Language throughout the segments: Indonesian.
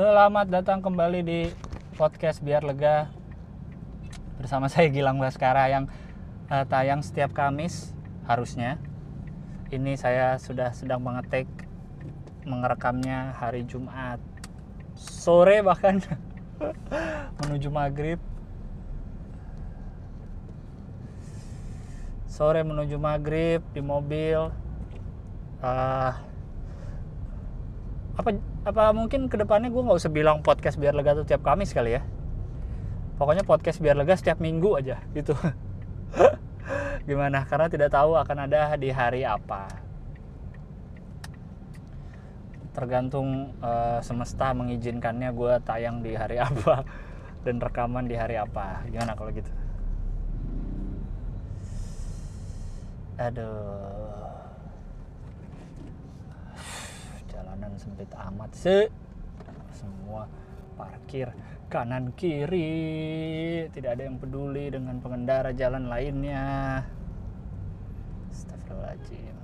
Selamat datang kembali di podcast Biar Lega. Bersama saya Gilang Baskara yang uh, tayang setiap Kamis harusnya. Ini saya sudah sedang mengetik mengerekamnya hari Jumat. Sore bahkan menuju maghrib. Sore menuju maghrib di mobil. Uh, apa apa mungkin ke depannya gue nggak usah bilang podcast biar lega tuh tiap Kamis kali ya? Pokoknya podcast biar lega setiap minggu aja gitu. Gimana? Karena tidak tahu akan ada di hari apa. Tergantung uh, semesta mengizinkannya gue tayang di hari apa dan rekaman di hari apa. Gimana kalau gitu? Aduh jalanan sempit amat sih. Semua parkir kanan kiri. Tidak ada yang peduli dengan pengendara jalan lainnya. Astagfirullahaladzim.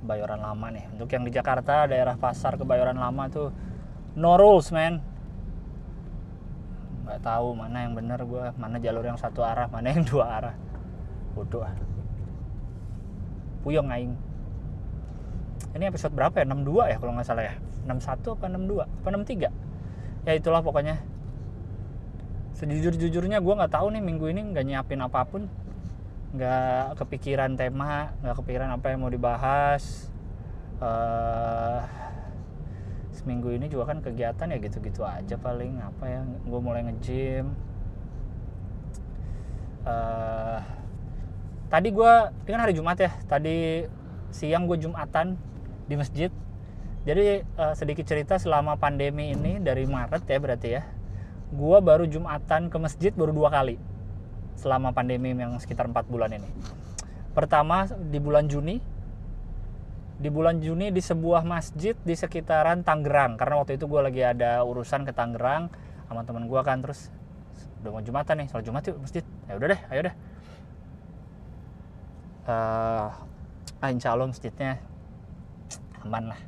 Kebayoran Lama nih. Untuk yang di Jakarta daerah pasar Kebayoran Lama tuh no rules man nggak tahu mana yang bener gue mana jalur yang satu arah mana yang dua arah. Bodoh. Puyeng aing ini episode berapa ya? 62 ya kalau nggak salah ya. 61 apa 62 apa 63 ya itulah pokoknya. Sejujur-jujurnya gue nggak tahu nih minggu ini nggak nyiapin apa pun. Nggak kepikiran tema nggak kepikiran apa yang mau dibahas. Uh, seminggu ini juga kan kegiatan ya gitu-gitu aja paling. Apa ya gue mulai nge-gym. Uh, tadi gue ini kan hari Jumat ya. Tadi siang gue Jumatan di masjid. Jadi uh, sedikit cerita selama pandemi ini dari Maret ya berarti ya gue baru Jumatan ke masjid baru dua kali selama pandemi yang sekitar empat bulan ini. Pertama di bulan Juni. Di bulan Juni di sebuah masjid di sekitaran Tangerang karena waktu itu gue lagi ada urusan ke Tangerang sama teman gue kan terus udah mau Jumatan nih soal Jumat yuk masjid. Ya udah deh ayo deh. Uh, insya Allah masjidnya aman lah.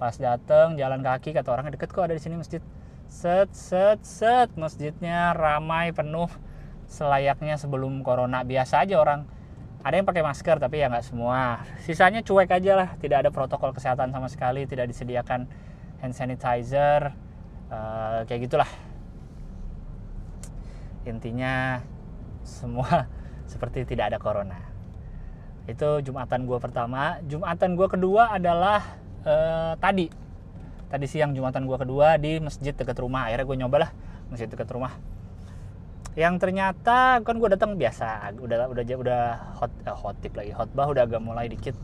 Pas dateng jalan kaki kata orang deket kok ada di sini masjid. Set set set masjidnya ramai penuh selayaknya sebelum corona. Biasa aja orang. Ada yang pakai masker tapi ya nggak semua. Sisanya cuek aja lah. Tidak ada protokol kesehatan sama sekali tidak disediakan hand sanitizer uh, kayak gitulah. Intinya semua seperti tidak ada corona itu jumatan gue pertama. Jumatan gue kedua adalah uh, tadi. Tadi siang jumatan gue kedua di masjid dekat rumah. Akhirnya gue nyobalah masjid dekat rumah. Yang ternyata kan gue datang biasa. Udah udah udah hot uh, hot tip lagi. Hotbah udah agak mulai dikit.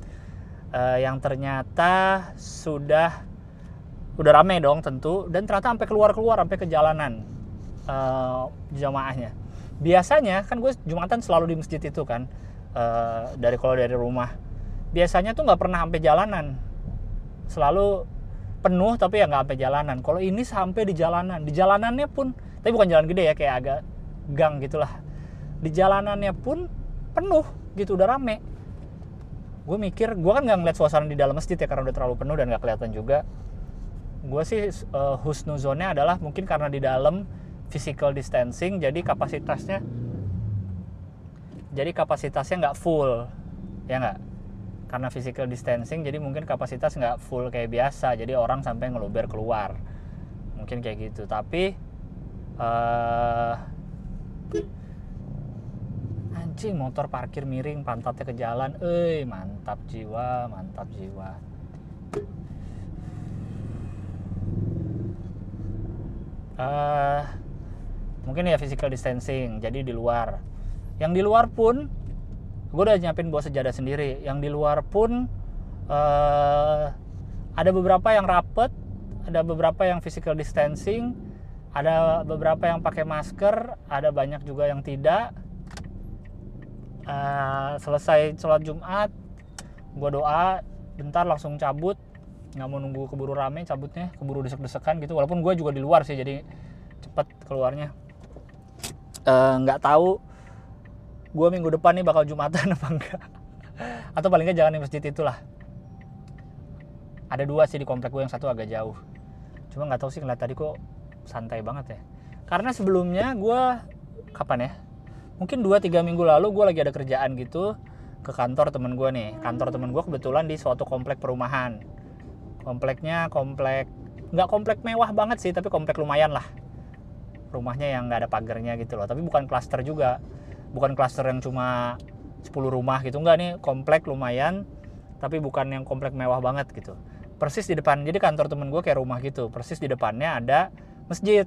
Uh, yang ternyata sudah udah rame dong tentu. Dan ternyata sampai keluar keluar sampai ke jalanan uh, jamaahnya. Biasanya kan gue jumatan selalu di masjid itu kan uh, dari kalau dari rumah. Biasanya tuh nggak pernah sampai jalanan. Selalu penuh tapi ya nggak sampai jalanan. Kalau ini sampai di jalanan. Di jalanannya pun tapi bukan jalan gede ya kayak agak gang gitulah. Di jalanannya pun penuh gitu udah rame. Gue mikir gue kan nggak ngeliat suasana di dalam masjid ya karena udah terlalu penuh dan nggak kelihatan juga. Gue sih uh, husnuzonnya adalah mungkin karena di dalam physical distancing jadi kapasitasnya jadi kapasitasnya nggak full ya nggak? Karena physical distancing jadi mungkin kapasitas nggak full kayak biasa. Jadi orang sampai ngeluber keluar. Mungkin kayak gitu. Tapi uh, anjing motor parkir miring pantatnya ke jalan. Eh mantap jiwa mantap jiwa. Uh, mungkin ya physical distancing jadi di luar yang di luar pun gue udah nyiapin bawa sejadah sendiri. Yang di luar pun uh, ada beberapa yang rapet ada beberapa yang physical distancing ada beberapa yang pakai masker ada banyak juga yang tidak. Uh, selesai sholat Jumat gue doa bentar langsung cabut. Nggak mau nunggu keburu rame cabutnya keburu desek-desekan gitu. Walaupun gue juga di luar sih jadi cepet keluarnya. Nggak uh, tahu gue minggu depan nih bakal jumatan apa enggak? Atau paling nggak jangan di masjid itulah. Ada dua sih di komplek gue yang satu agak jauh. Cuma nggak tahu sih ngeliat tadi kok santai banget ya. Karena sebelumnya gue kapan ya? Mungkin 2-3 minggu lalu gue lagi ada kerjaan gitu ke kantor temen gue nih. Kantor temen gue kebetulan di suatu komplek perumahan. Kompleknya komplek nggak komplek mewah banget sih tapi komplek lumayan lah. Rumahnya yang nggak ada pagarnya gitu loh. Tapi bukan klaster juga bukan klaster yang cuma 10 rumah gitu. Nggak nih komplek lumayan tapi bukan yang komplek mewah banget gitu. Persis di depan jadi kantor temen gue kayak rumah gitu. Persis di depannya ada masjid.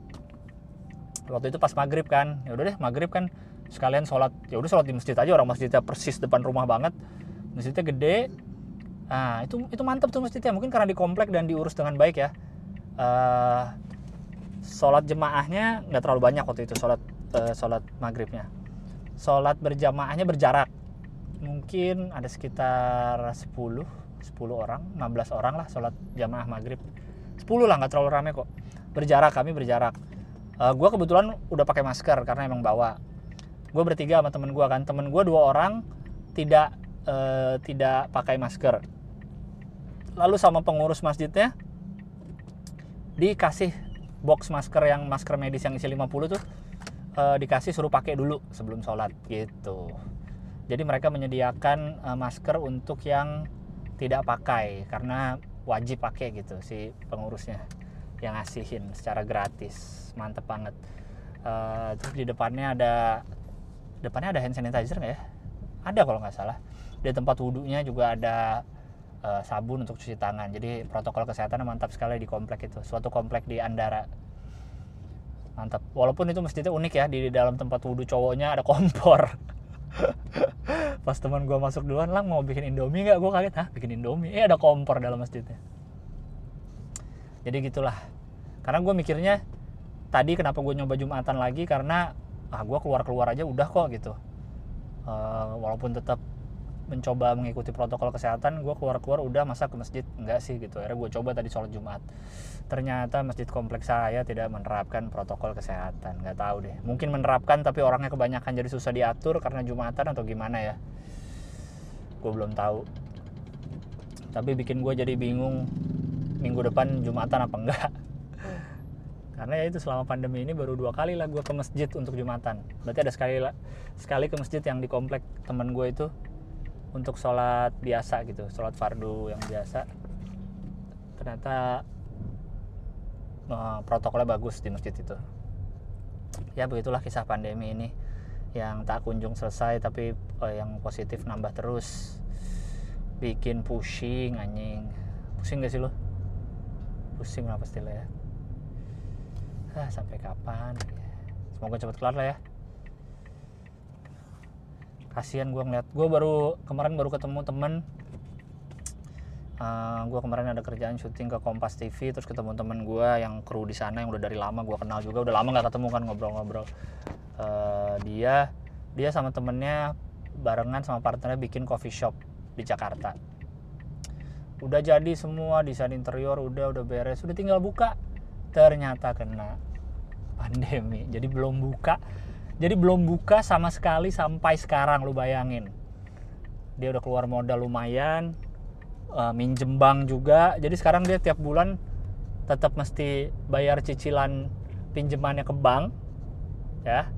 Waktu itu pas maghrib kan. Ya udah deh maghrib kan sekalian sholat. Ya udah sholat di masjid aja orang masjidnya persis depan rumah banget. Masjidnya gede. Nah itu itu mantep tuh masjidnya. Mungkin karena di komplek dan diurus dengan baik ya. Uh, sholat jemaahnya nggak terlalu banyak waktu itu sholat uh, sholat maghribnya sholat berjamaahnya berjarak. Mungkin ada sekitar 10 10 orang 16 orang lah sholat jamaah maghrib. 10 lah nggak terlalu rame kok. Berjarak kami berjarak. Uh, eh, gue kebetulan udah pakai masker karena emang bawa. Gue bertiga sama temen gue kan. Temen gue dua orang tidak uh, tidak pakai masker. Lalu sama pengurus masjidnya dikasih box masker yang masker medis yang isi 50 tuh uh, dikasih suruh pakai dulu sebelum sholat gitu. Jadi mereka menyediakan uh, masker untuk yang tidak pakai karena wajib pakai gitu si pengurusnya yang ngasihin secara gratis. Mantep banget. Uh, terus di depannya ada depannya ada hand sanitizer nggak ya? Ada kalau nggak salah. Di tempat wudhunya juga ada uh, sabun untuk cuci tangan. Jadi protokol kesehatan mantap sekali di komplek itu. Suatu komplek di Andara mantap. Walaupun itu masjidnya unik ya di dalam tempat wudhu cowoknya ada kompor. Pas teman gue masuk duluan lang mau bikin indomie nggak? Gue kaget ah bikin indomie? Eh ada kompor dalam masjidnya. Jadi gitulah. Karena gue mikirnya tadi kenapa gue nyoba jumatan lagi? Karena ah gue keluar keluar aja udah kok gitu. Uh, walaupun tetap mencoba mengikuti protokol kesehatan gue keluar keluar udah masa ke masjid? Enggak sih gitu. Akhirnya gue coba tadi sholat jumat. Ternyata masjid kompleks saya tidak menerapkan protokol kesehatan. Nggak tahu deh. Mungkin menerapkan tapi orangnya kebanyakan jadi susah diatur karena jumatan atau gimana ya? Gue belum tahu. Tapi bikin gue jadi bingung minggu depan jumatan apa enggak? Karena ya itu selama pandemi ini baru dua kali lah gue ke masjid untuk jumatan. Berarti ada sekali lah sekali ke masjid yang di komplek teman gue itu untuk sholat biasa gitu sholat fardu yang biasa. Ternyata uh, protokolnya bagus di masjid itu. Ya begitulah kisah pandemi ini yang tak kunjung selesai tapi uh, yang positif nambah terus. Bikin pusing anjing. Pusing gak sih lo pusing lah pasti lah ya. Ah, sampai kapan? Semoga cepat kelar lah ya kasihan gue ngeliat. Gue baru kemarin baru ketemu temen. Uh, eh, gue kemarin ada kerjaan syuting ke Kompas TV terus ketemu temen gue yang kru di sana yang udah dari lama gue kenal juga. Udah lama nggak ketemu kan ngobrol-ngobrol. Uh, dia dia sama temennya barengan sama partnernya bikin coffee shop di Jakarta. Udah jadi semua desain interior udah udah beres. Udah tinggal buka. Ternyata kena pandemi. Jadi belum buka jadi belum buka sama sekali sampai sekarang lu bayangin. Dia udah keluar modal lumayan uh, minjem bank juga. Jadi sekarang dia tiap bulan tetap mesti bayar cicilan pinjamannya ke bank ya.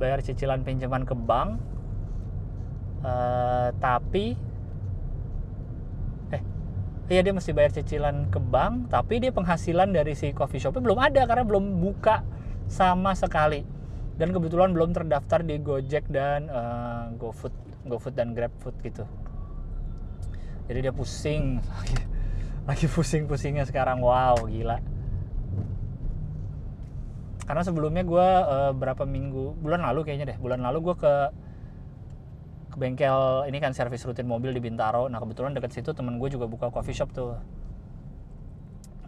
Bayar cicilan pinjaman ke bank. Uh, tapi eh iya dia mesti bayar cicilan ke bank tapi dia penghasilan dari si coffee shopnya belum ada karena belum buka sama sekali dan kebetulan belum terdaftar di Gojek dan uh, GoFood GoFood dan GrabFood gitu. Jadi dia pusing lagi, lagi pusing-pusingnya sekarang. Wow gila. Karena sebelumnya gue uh, berapa minggu bulan lalu kayaknya deh. Bulan lalu gue ke ke bengkel ini kan servis rutin mobil di Bintaro. Nah kebetulan deket situ temen gue juga buka coffee shop tuh.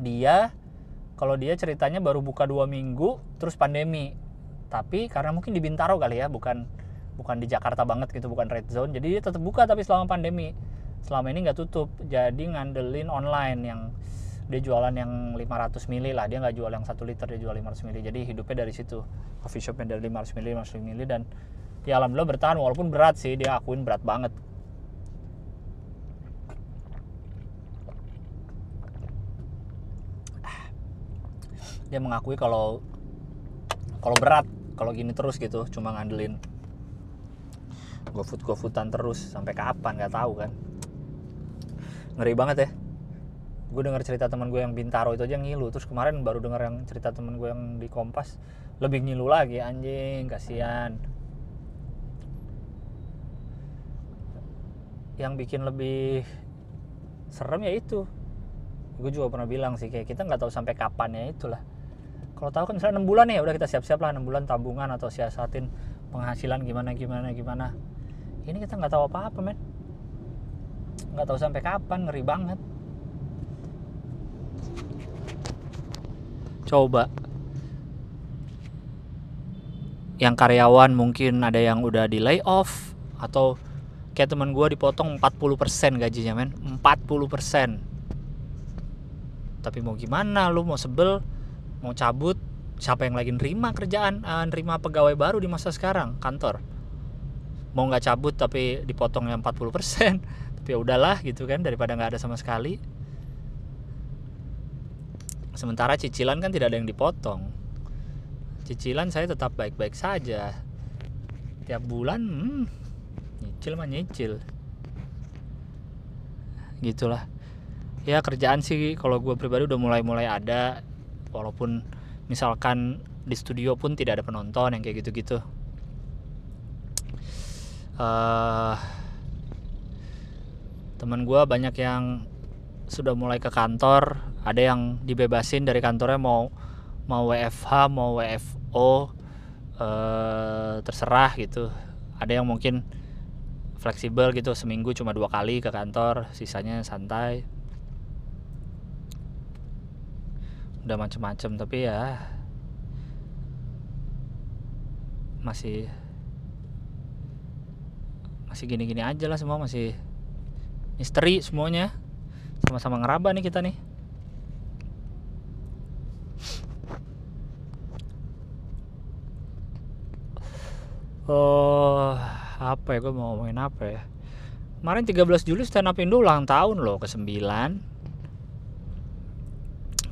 Dia kalau dia ceritanya baru buka dua minggu terus pandemi tapi karena mungkin di Bintaro kali ya bukan bukan di Jakarta banget gitu bukan red zone jadi dia tetap buka tapi selama pandemi. Selama ini nggak tutup jadi ngandelin online yang dia jualan yang 500 mili lah dia nggak jual yang satu liter dia jual 500 mili jadi hidupnya dari situ. Coffee shopnya dari 500 mili 500 mili dan ya alhamdulillah bertahan walaupun berat sih dia akuin berat banget. Dia mengakui kalau kalau berat kalau gini terus gitu cuma ngandelin GoFood GoFoodan terus sampai kapan nggak tahu kan. Ngeri banget ya. Gue dengar cerita teman gue yang Bintaro itu aja ngilu terus kemarin baru dengar yang cerita teman gue yang di Kompas lebih ngilu lagi anjing kasihan. Yang bikin lebih serem ya itu. Gue juga pernah bilang sih kayak kita nggak tahu sampai kapan ya itulah kalau tahu kan misalnya enam bulan ya udah kita siap-siap lah enam bulan tabungan atau siasatin penghasilan gimana gimana gimana. Ini kita nggak tahu apa-apa men. Nggak tahu sampai kapan ngeri banget. Coba. Yang karyawan mungkin ada yang udah di layoff atau kayak teman gue dipotong 40% gajinya men. 40% tapi mau gimana? Lu mau sebel mau cabut siapa yang lagi nerima kerjaan uh, nerima pegawai baru di masa sekarang? Kantor. Mau nggak cabut tapi dipotong yang 40% tapi ya udahlah gitu kan daripada nggak ada sama sekali. Sementara cicilan kan tidak ada yang dipotong. Cicilan saya tetap baik-baik saja. Tiap bulan hmm, nyicil mah nyicil. Gitulah. Ya kerjaan sih kalau gue pribadi udah mulai-mulai ada walaupun misalkan di studio pun tidak ada penonton yang kayak gitu-gitu. Uh, teman gue banyak yang sudah mulai ke kantor ada yang dibebasin dari kantornya mau mau WFH mau WFO uh, terserah gitu. Ada yang mungkin fleksibel gitu seminggu cuma dua kali ke kantor sisanya santai udah macem-macem tapi ya masih masih gini-gini aja lah semua masih misteri semuanya. Sama-sama ngeraba nih kita nih. Oh, apa ya? Gue mau ngomongin apa ya? Kemarin 13 Juli stand up Indo ulang tahun loh ke 9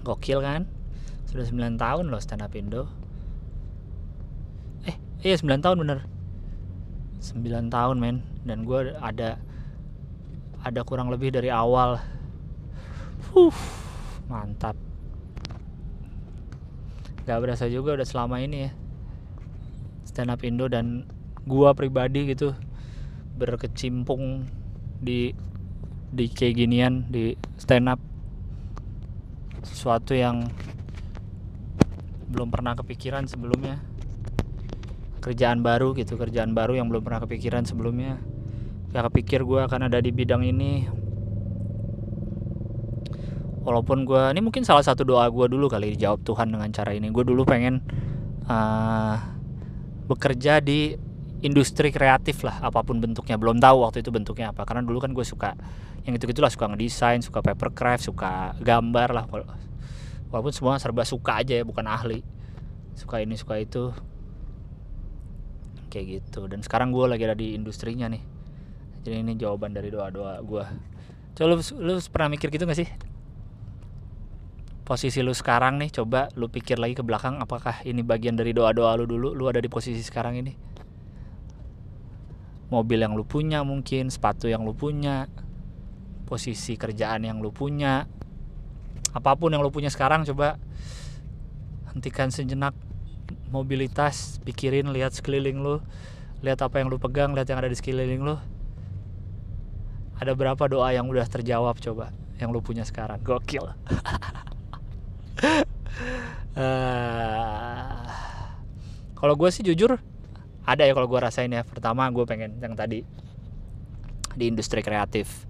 Gokil kan? Sudah 9 tahun loh stand up Indo. Eh, iya 9 tahun bener. 9 tahun men. Dan gue ada Ada kurang lebih dari awal. Huh, mantap. Gak berasa juga udah selama ini ya. Stand up Indo dan gua pribadi gitu berkecimpung di di kayak ginian di stand up sesuatu yang belum pernah kepikiran sebelumnya. Kerjaan baru gitu kerjaan baru yang belum pernah kepikiran sebelumnya. Gak kepikir gue akan ada di bidang ini. Walaupun gue ini mungkin salah satu doa gue dulu kali dijawab Tuhan dengan cara ini. Gue dulu pengen uh, bekerja di industri kreatif lah apa pun bentuknya. Belum tahu waktu itu bentuknya apa karena dulu kan gue suka yang itu gitulah suka ngedesain suka papercraft suka gambar lah. Walaupun semua serba suka aja ya bukan ahli. Suka ini suka itu. Kayak gitu. Dan sekarang gue lagi ada di industrinya nih. Jadi ini jawaban dari doa doa gue. Coba lu, lu pernah mikir gitu gak sih? Posisi lu sekarang nih coba lu pikir lagi ke belakang apakah ini bagian dari doa-doa lu dulu? Lu ada di posisi sekarang ini mobil yang lu punya mungkin sepatu yang lu punya posisi kerjaan yang lu punya. Apa pun yang lu punya sekarang coba hentikan sejenak mobilitas pikirin lihat sekeliling lu lihat apa yang lu pegang lihat yang ada di sekeliling lu. Ada berapa doa yang udah terjawab coba yang lu punya sekarang? Gokil. Uh, kalau gue sih jujur ada ya kalau gue rasain ya. Pertama gue pengen yang tadi di industri kreatif.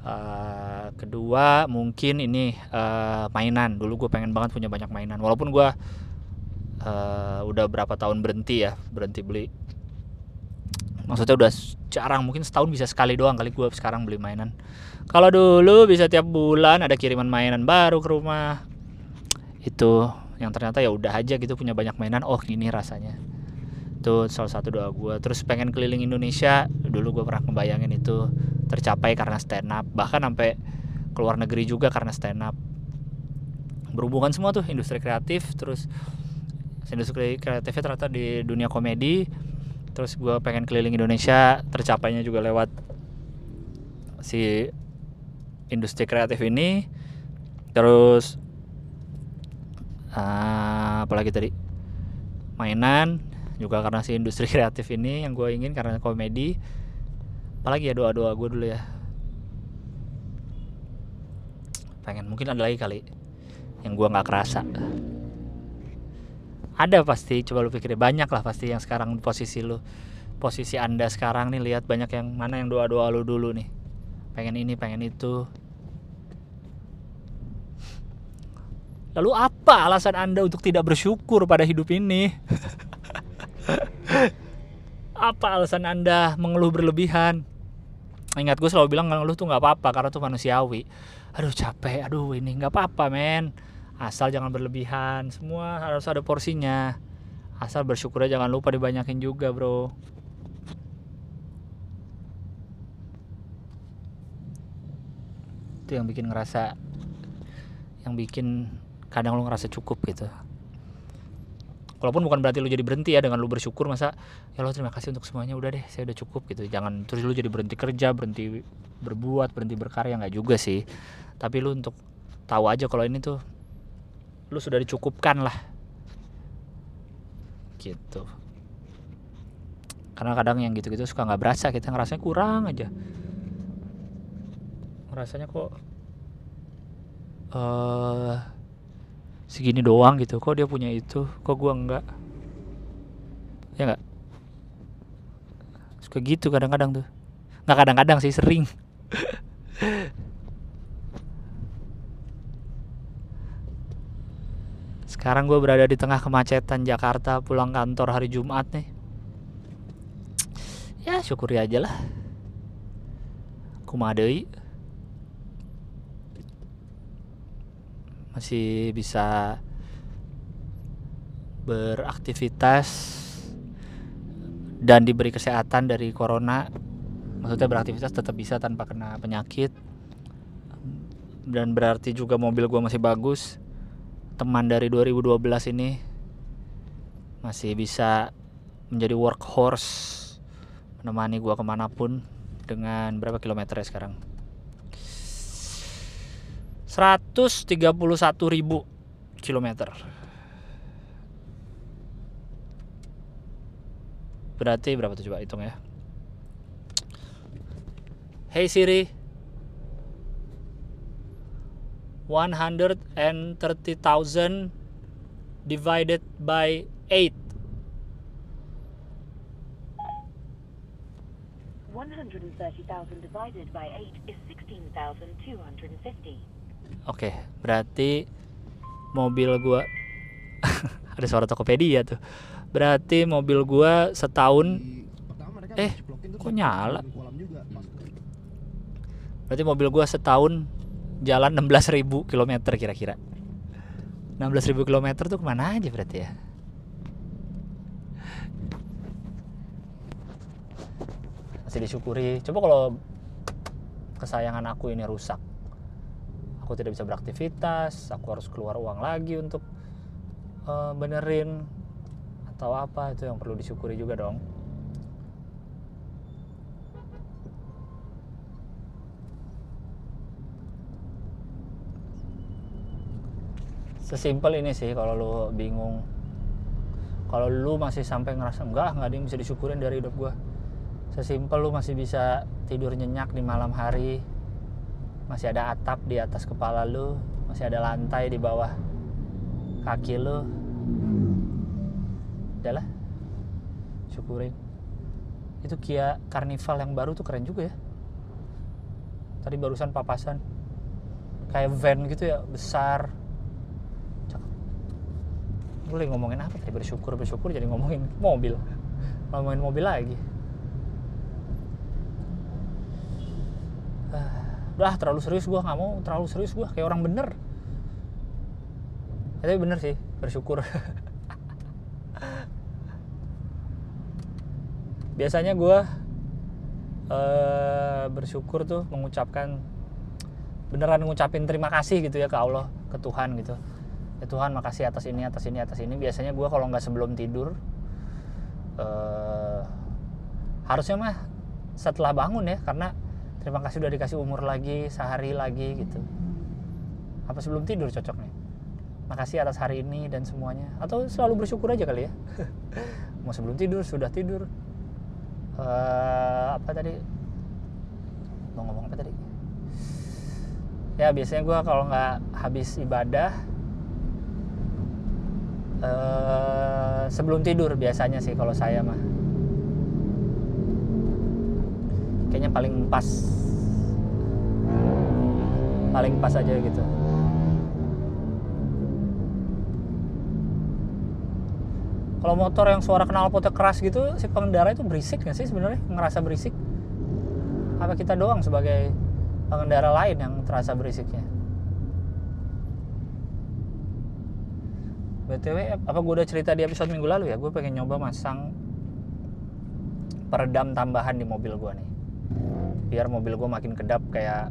Uh, kedua mungkin ini uh, mainan. Dulu gue pengen banget punya banyak mainan. Walaupun gue uh, udah berapa tahun berhenti ya berhenti beli. Maksudnya udah jarang mungkin setahun bisa sekali doang kali gue sekarang beli mainan. Kalau dulu bisa tiap bulan ada kiriman mainan baru ke rumah. Itu yang ternyata ya udah aja gitu punya banyak mainan. Oh gini rasanya itu salah satu doa gue terus pengen keliling Indonesia dulu gue pernah membayangin itu tercapai karena stand up. Bahkan sampai keluar negeri juga karena stand up. Berhubungan semua tuh industri kreatif terus industri kreatifnya ternyata di dunia komedi. Terus gue pengen keliling Indonesia tercapainya juga lewat si industri kreatif ini. Terus uh, apalagi tadi? Mainan juga karena si industri kreatif ini yang gue ingin karena komedi. Apalagi ya doa-doa gue dulu ya. Pengen mungkin ada lagi kali yang gue nggak kerasa. Ada pasti coba lu pikirin banyak lah pasti yang sekarang posisi lu posisi anda sekarang nih lihat banyak yang mana yang doa doa lu dulu nih. Pengen ini pengen itu. Lalu apa alasan anda untuk tidak bersyukur pada hidup ini apa alasan anda mengeluh berlebihan? Ingat gue selalu bilang ngeluh tuh nggak apa-apa karena tuh manusiawi. Aduh capek. Aduh ini nggak apa-apa men. Asal jangan berlebihan. Semua harus ada porsinya. Asal bersyukur jangan lupa dibanyakin juga bro. Itu yang bikin ngerasa yang bikin kadang lu ngerasa cukup gitu walaupun bukan berarti lu jadi berhenti ya dengan lu bersyukur masa ya lo terima kasih untuk semuanya. Udah deh saya udah cukup gitu. Jangan terus lu jadi berhenti kerja berhenti berbuat berhenti berkarya nggak juga sih. Tapi lu untuk tahu aja kalau ini tuh lu sudah dicukupkan lah. Gitu. Karena kadang yang gitu-gitu suka nggak berasa kita ngerasanya kurang aja. Ngerasanya kok uh, segini doang gitu kok dia punya itu kok gua enggak ya nggak suka gitu kadang-kadang tuh nggak kadang-kadang sih sering Sekarang gue berada di tengah kemacetan Jakarta pulang kantor hari Jumat nih. Ya syukuri aja lah. Kumadei. Masih bisa beraktivitas dan diberi kesehatan dari corona. Maksudnya beraktivitas tetap bisa tanpa kena penyakit. Dan berarti juga mobil gue masih bagus teman dari 2012 ini masih bisa menjadi workhorse menemani gua ke mana pun dengan berapa kilometer ya sekarang 131 ribu kilometer. Berarti berapa tuh coba hitung ya. Hey Siri. 130,000 divided by 8 130,000 divided by 8 is 16,250 Oke, berarti mobil gua ada suara Tokopedia tuh. Berarti mobil gua setahun eh kok nyala? Berarti mobil gua setahun jalan 16.000 km kira-kira 16.000 km tuh ke mana aja berarti ya masih disyukuri coba kalau kesayangan aku ini rusak aku tidak bisa beraktivitas aku harus keluar uang lagi untuk uh, benerin atau apa itu yang perlu disyukuri juga dong. Sesimpel ini sih kalau lu bingung. Kalau lu masih sampai ngerasa enggak nggak ada yang bisa disyukurin dari hidup gue sesimpel lu masih bisa tidur nyenyak di malam hari masih ada atap di atas kepala lu masih ada lantai di bawah kaki lu. Udahlah syukurin. Itu Kia Carnival yang baru tuh keren juga ya. Tadi barusan papasan. Kayak van gitu ya besar. Boleh ngomongin apa tadi? Bersyukur bersyukur jadi ngomongin mobil. Ngomongin mobil lagi. Ah, udah terlalu serius gue nggak mau terlalu serius gue kayak orang bener. Ya, tapi bener sih bersyukur. Biasanya gue uh, bersyukur tuh mengucapkan beneran ngucapin terima kasih gitu ya ke Allah ke Tuhan gitu. Ya Tuhan makasih atas ini atas ini atas ini. Biasanya gue kalau nggak sebelum tidur eh, harusnya mah setelah bangun ya karena terima kasih udah dikasih umur lagi sehari lagi gitu. Apa sebelum tidur cocoknya? Makasih atas hari ini dan semuanya. Atau selalu bersyukur aja kali ya? Mau sebelum tidur sudah tidur. Uh, apa tadi? Mau ngomong apa tadi? Ya biasanya gue kalau nggak habis ibadah uh, sebelum tidur biasanya sih kalau saya mah kayaknya paling pas. Paling pas aja gitu. Kalau motor yang suara knalpotnya keras gitu si pengendara itu berisik nggak sih sebenarnya? Ngerasa berisik? Apa kita doang sebagai pengendara lain yang terasa berisiknya? Btw apa gue udah cerita di episode minggu lalu ya? Gue pengen nyoba masang peredam tambahan di mobil gue nih biar mobil gue makin kedap kayak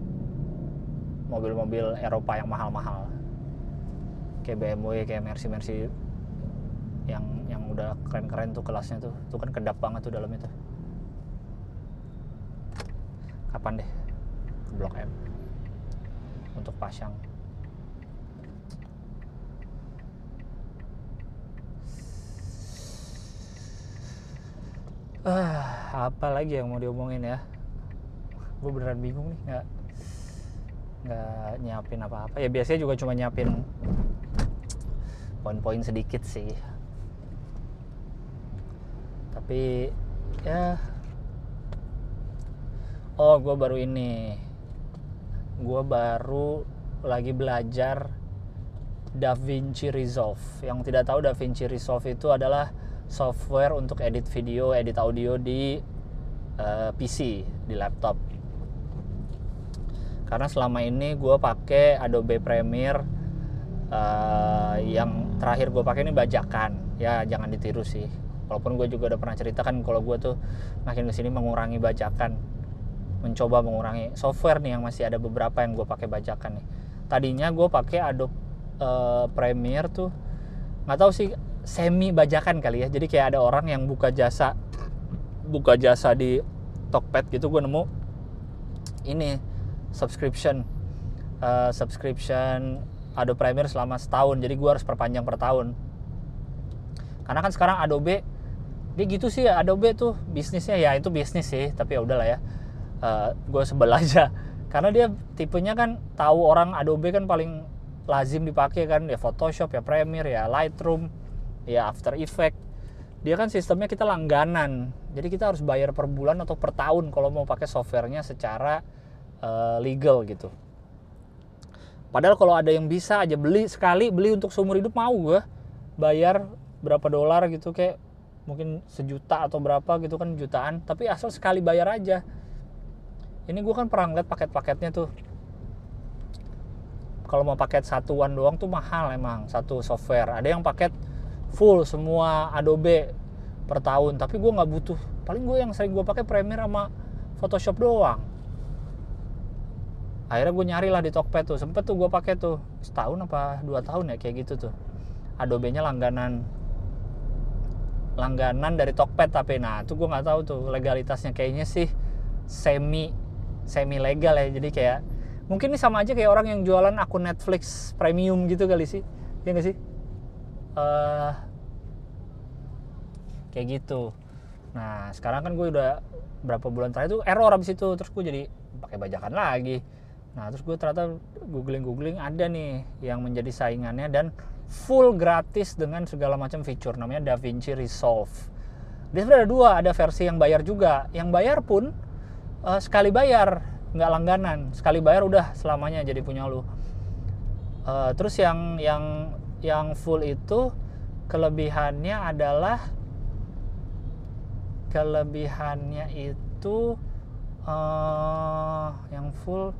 mobil-mobil Eropa yang mahal-mahal. Kayak BMW kayak Mercy Mercy yang yang udah keren-keren tuh kelasnya tuh. Tuh kan kedap banget tuh dalam itu kapan deh? Ke Blok M. Untuk pasang. Ah apa lagi yang mau diomongin ya gue beneran bingung nih nggak nggak nyiapin apa-apa. Ya biasanya juga cuma nyiapin poin-poin sedikit sih. Tapi ya. Oh gue baru ini. Gue baru lagi belajar DaVinci Resolve. Yang tidak tahu DaVinci Resolve itu adalah software untuk edit video edit audio di uh, eh, PC di laptop karena selama ini gue pakai Adobe Premiere uh, yang terakhir gue pakai ini bajakan. Ya jangan ditiru sih. Walaupun gue juga udah pernah ceritakan kalau gue tuh makin ke sini mengurangi bajakan. Mencoba mengurangi software nih yang masih ada beberapa yang gue pakai bajakan nih. Tadinya gue pakai Adobe uh, Premiere tuh nggak tahu sih semi bajakan kali ya. Jadi kayak ada orang yang buka jasa buka jasa di Tokped gitu gue nemu ini subscription uh, subscription Adobe Premiere selama setahun. Jadi gue harus perpanjang per tahun. Karena kan sekarang Adobe dia gitu sih ya Adobe tuh bisnisnya ya itu bisnis sih tapi ya udahlah ya. Uh, eh, gue sebel aja. Karena dia tipenya kan tahu orang Adobe kan paling lazim dipakai kan. Ya Photoshop ya Premiere ya Lightroom ya After Effect dia kan sistemnya kita langganan. Jadi kita harus bayar per bulan atau per tahun kalau mau pakai softwarenya secara uh, legal gitu. Padahal kalau ada yang bisa aja beli sekali beli untuk seumur hidup mau gue bayar berapa dolar gitu kayak mungkin sejuta atau berapa gitu kan jutaan. Tapi asal sekali bayar aja. Ini gue kan pernah ngeliat paket-paketnya tuh. Kalau mau paket satuan doang tuh mahal emang satu software. Ada yang paket full semua Adobe per tahun tapi gue nggak butuh. Paling gue yang sering gue pakai Premiere sama Photoshop doang akhirnya gue nyari lah di Tokped tuh. Sempet tuh gue pakai tuh. Setahun apa dua tahun ya kayak gitu tuh. Adobe nya langganan. Langganan dari Tokped tapi. Nah tuh gue nggak tahu tuh legalitasnya. Kayaknya sih semi semi legal ya. Jadi kayak mungkin ini sama aja kayak orang yang jualan akun Netflix premium gitu kali sih. Ya nggak sih? Uh, kayak gitu. Nah sekarang kan gue udah berapa bulan terakhir tuh error abis itu. Terus gue jadi pakai bajakan lagi Nah terus gue ternyata googling-googling ada nih yang menjadi saingannya dan full gratis dengan segala macam fitur namanya DaVinci Resolve. Dia sebenarnya ada dua, ada versi yang bayar juga. Yang bayar pun uh, sekali bayar, nggak langganan. Sekali bayar udah selamanya jadi punya lu. Uh, terus yang yang yang full itu kelebihannya adalah kelebihannya itu uh, yang full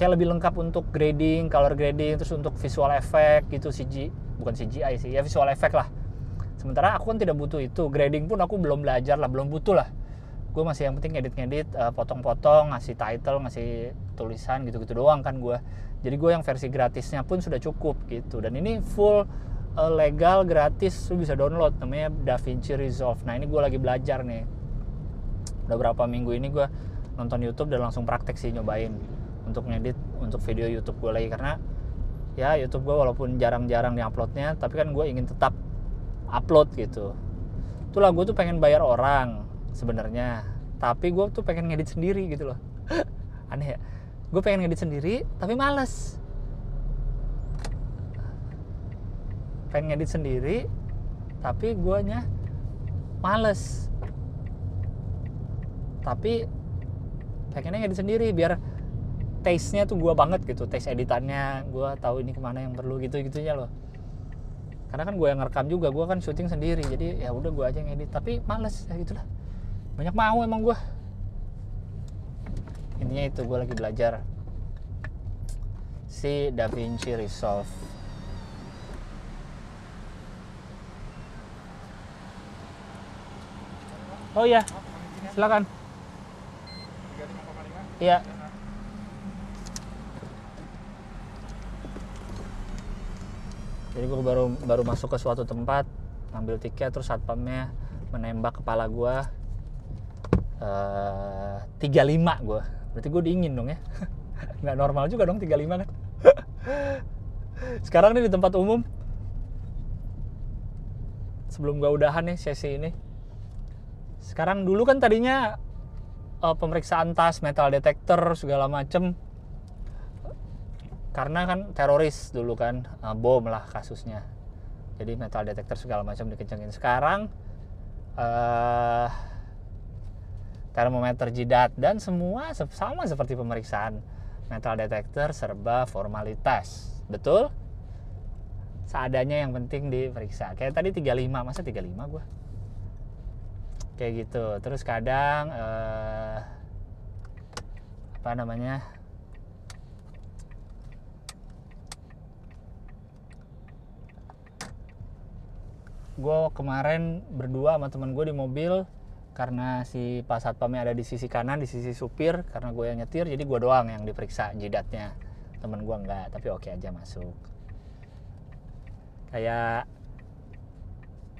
kayak lebih lengkap untuk grading, color grading, terus untuk visual effect gitu CG, bukan CGI sih, ya visual effect lah. Sementara aku kan tidak butuh itu, grading pun aku belum belajar lah, belum butuh lah. Gue masih yang penting edit-edit, uh, potong-potong, ngasih title, ngasih tulisan gitu-gitu doang kan gue jadi gue yang versi gratisnya pun sudah cukup gitu. Dan ini full uh, legal gratis lu bisa download. Namanya DaVinci Resolve. Nah ini gue lagi belajar nih. Udah berapa minggu ini gue nonton YouTube dan langsung praktek sih nyobain untuk ngedit untuk video YouTube gue lagi. Karena ya YouTube gue walaupun jarang-jarang diuploadnya tapi kan gue ingin tetap upload gitu. Itulah gue tuh pengen bayar orang sebenarnya. Tapi gue tuh pengen ngedit sendiri gitu loh. Aneh ya. Gue pengen ngedit sendiri tapi males. Pengen ngedit sendiri tapi guanya males. Tapi pengennya ngedit sendiri biar taste-nya tuh gue banget gitu taste editannya. Gue tahu ini ke mana yang perlu gitu gitunya loh. Karena kan gue yang ngerekam juga gue kan syuting sendiri. Jadi ya udah gue aja ngedit tapi males ya gitulah. Banyak mau emang gue intinya itu gue lagi belajar si DaVinci Resolve. Oh iya silakan. Iya jadi gue baru baru masuk ke suatu tempat ngambil tiket terus satpamnya menembak kepala gue uh, 35 gue berarti gue dingin dong ya. Nggak normal juga dong 35 kan. Sekarang nih di tempat umum. Sebelum gue udahan nih sesi ini. Sekarang dulu kan tadinya uh, pemeriksaan tas metal detector segala macem karena kan teroris dulu kan uh, bom lah kasusnya. Jadi metal detector segala macam dikencengin. Sekarang uh, termometer jidat dan semua sama seperti pemeriksaan. Metal detector serba formalitas. Betul? Seadanya yang penting diperiksa. Kayak tadi 35 masa 35 gua? Kayak gitu. Terus kadang uh, apa namanya gue kemarin berdua sama temen gue di mobil karena si pas satpamnya ada di sisi kanan di sisi supir karena gue yang nyetir jadi gue doang yang diperiksa jidatnya. Temen gue enggak tapi oke aja masuk. Kayak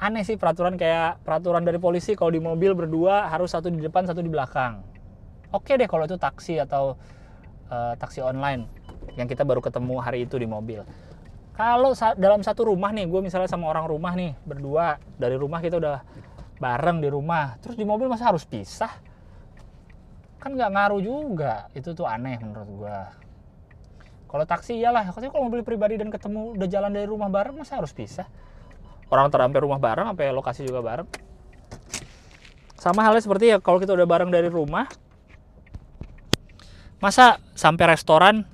aneh sih peraturan kayak peraturan dari polisi kalau di mobil berdua harus satu di depan satu di belakang. Oke deh kalau itu taksi atau uh, taksi online yang kita baru ketemu hari itu di mobil kalau dalam satu rumah nih gue misalnya sama orang rumah nih berdua dari rumah kita udah bareng di rumah terus di mobil masa harus pisah? Kan nggak ngaruh juga. Itu tuh aneh menurut gue kalau taksi iyalah. Katanya kalau mobil pribadi dan ketemu udah jalan dari rumah bareng masa harus pisah? Orang terampai rumah bareng sampai lokasi juga bareng. Sama halnya seperti ya kalau kita udah bareng dari rumah masa sampai restoran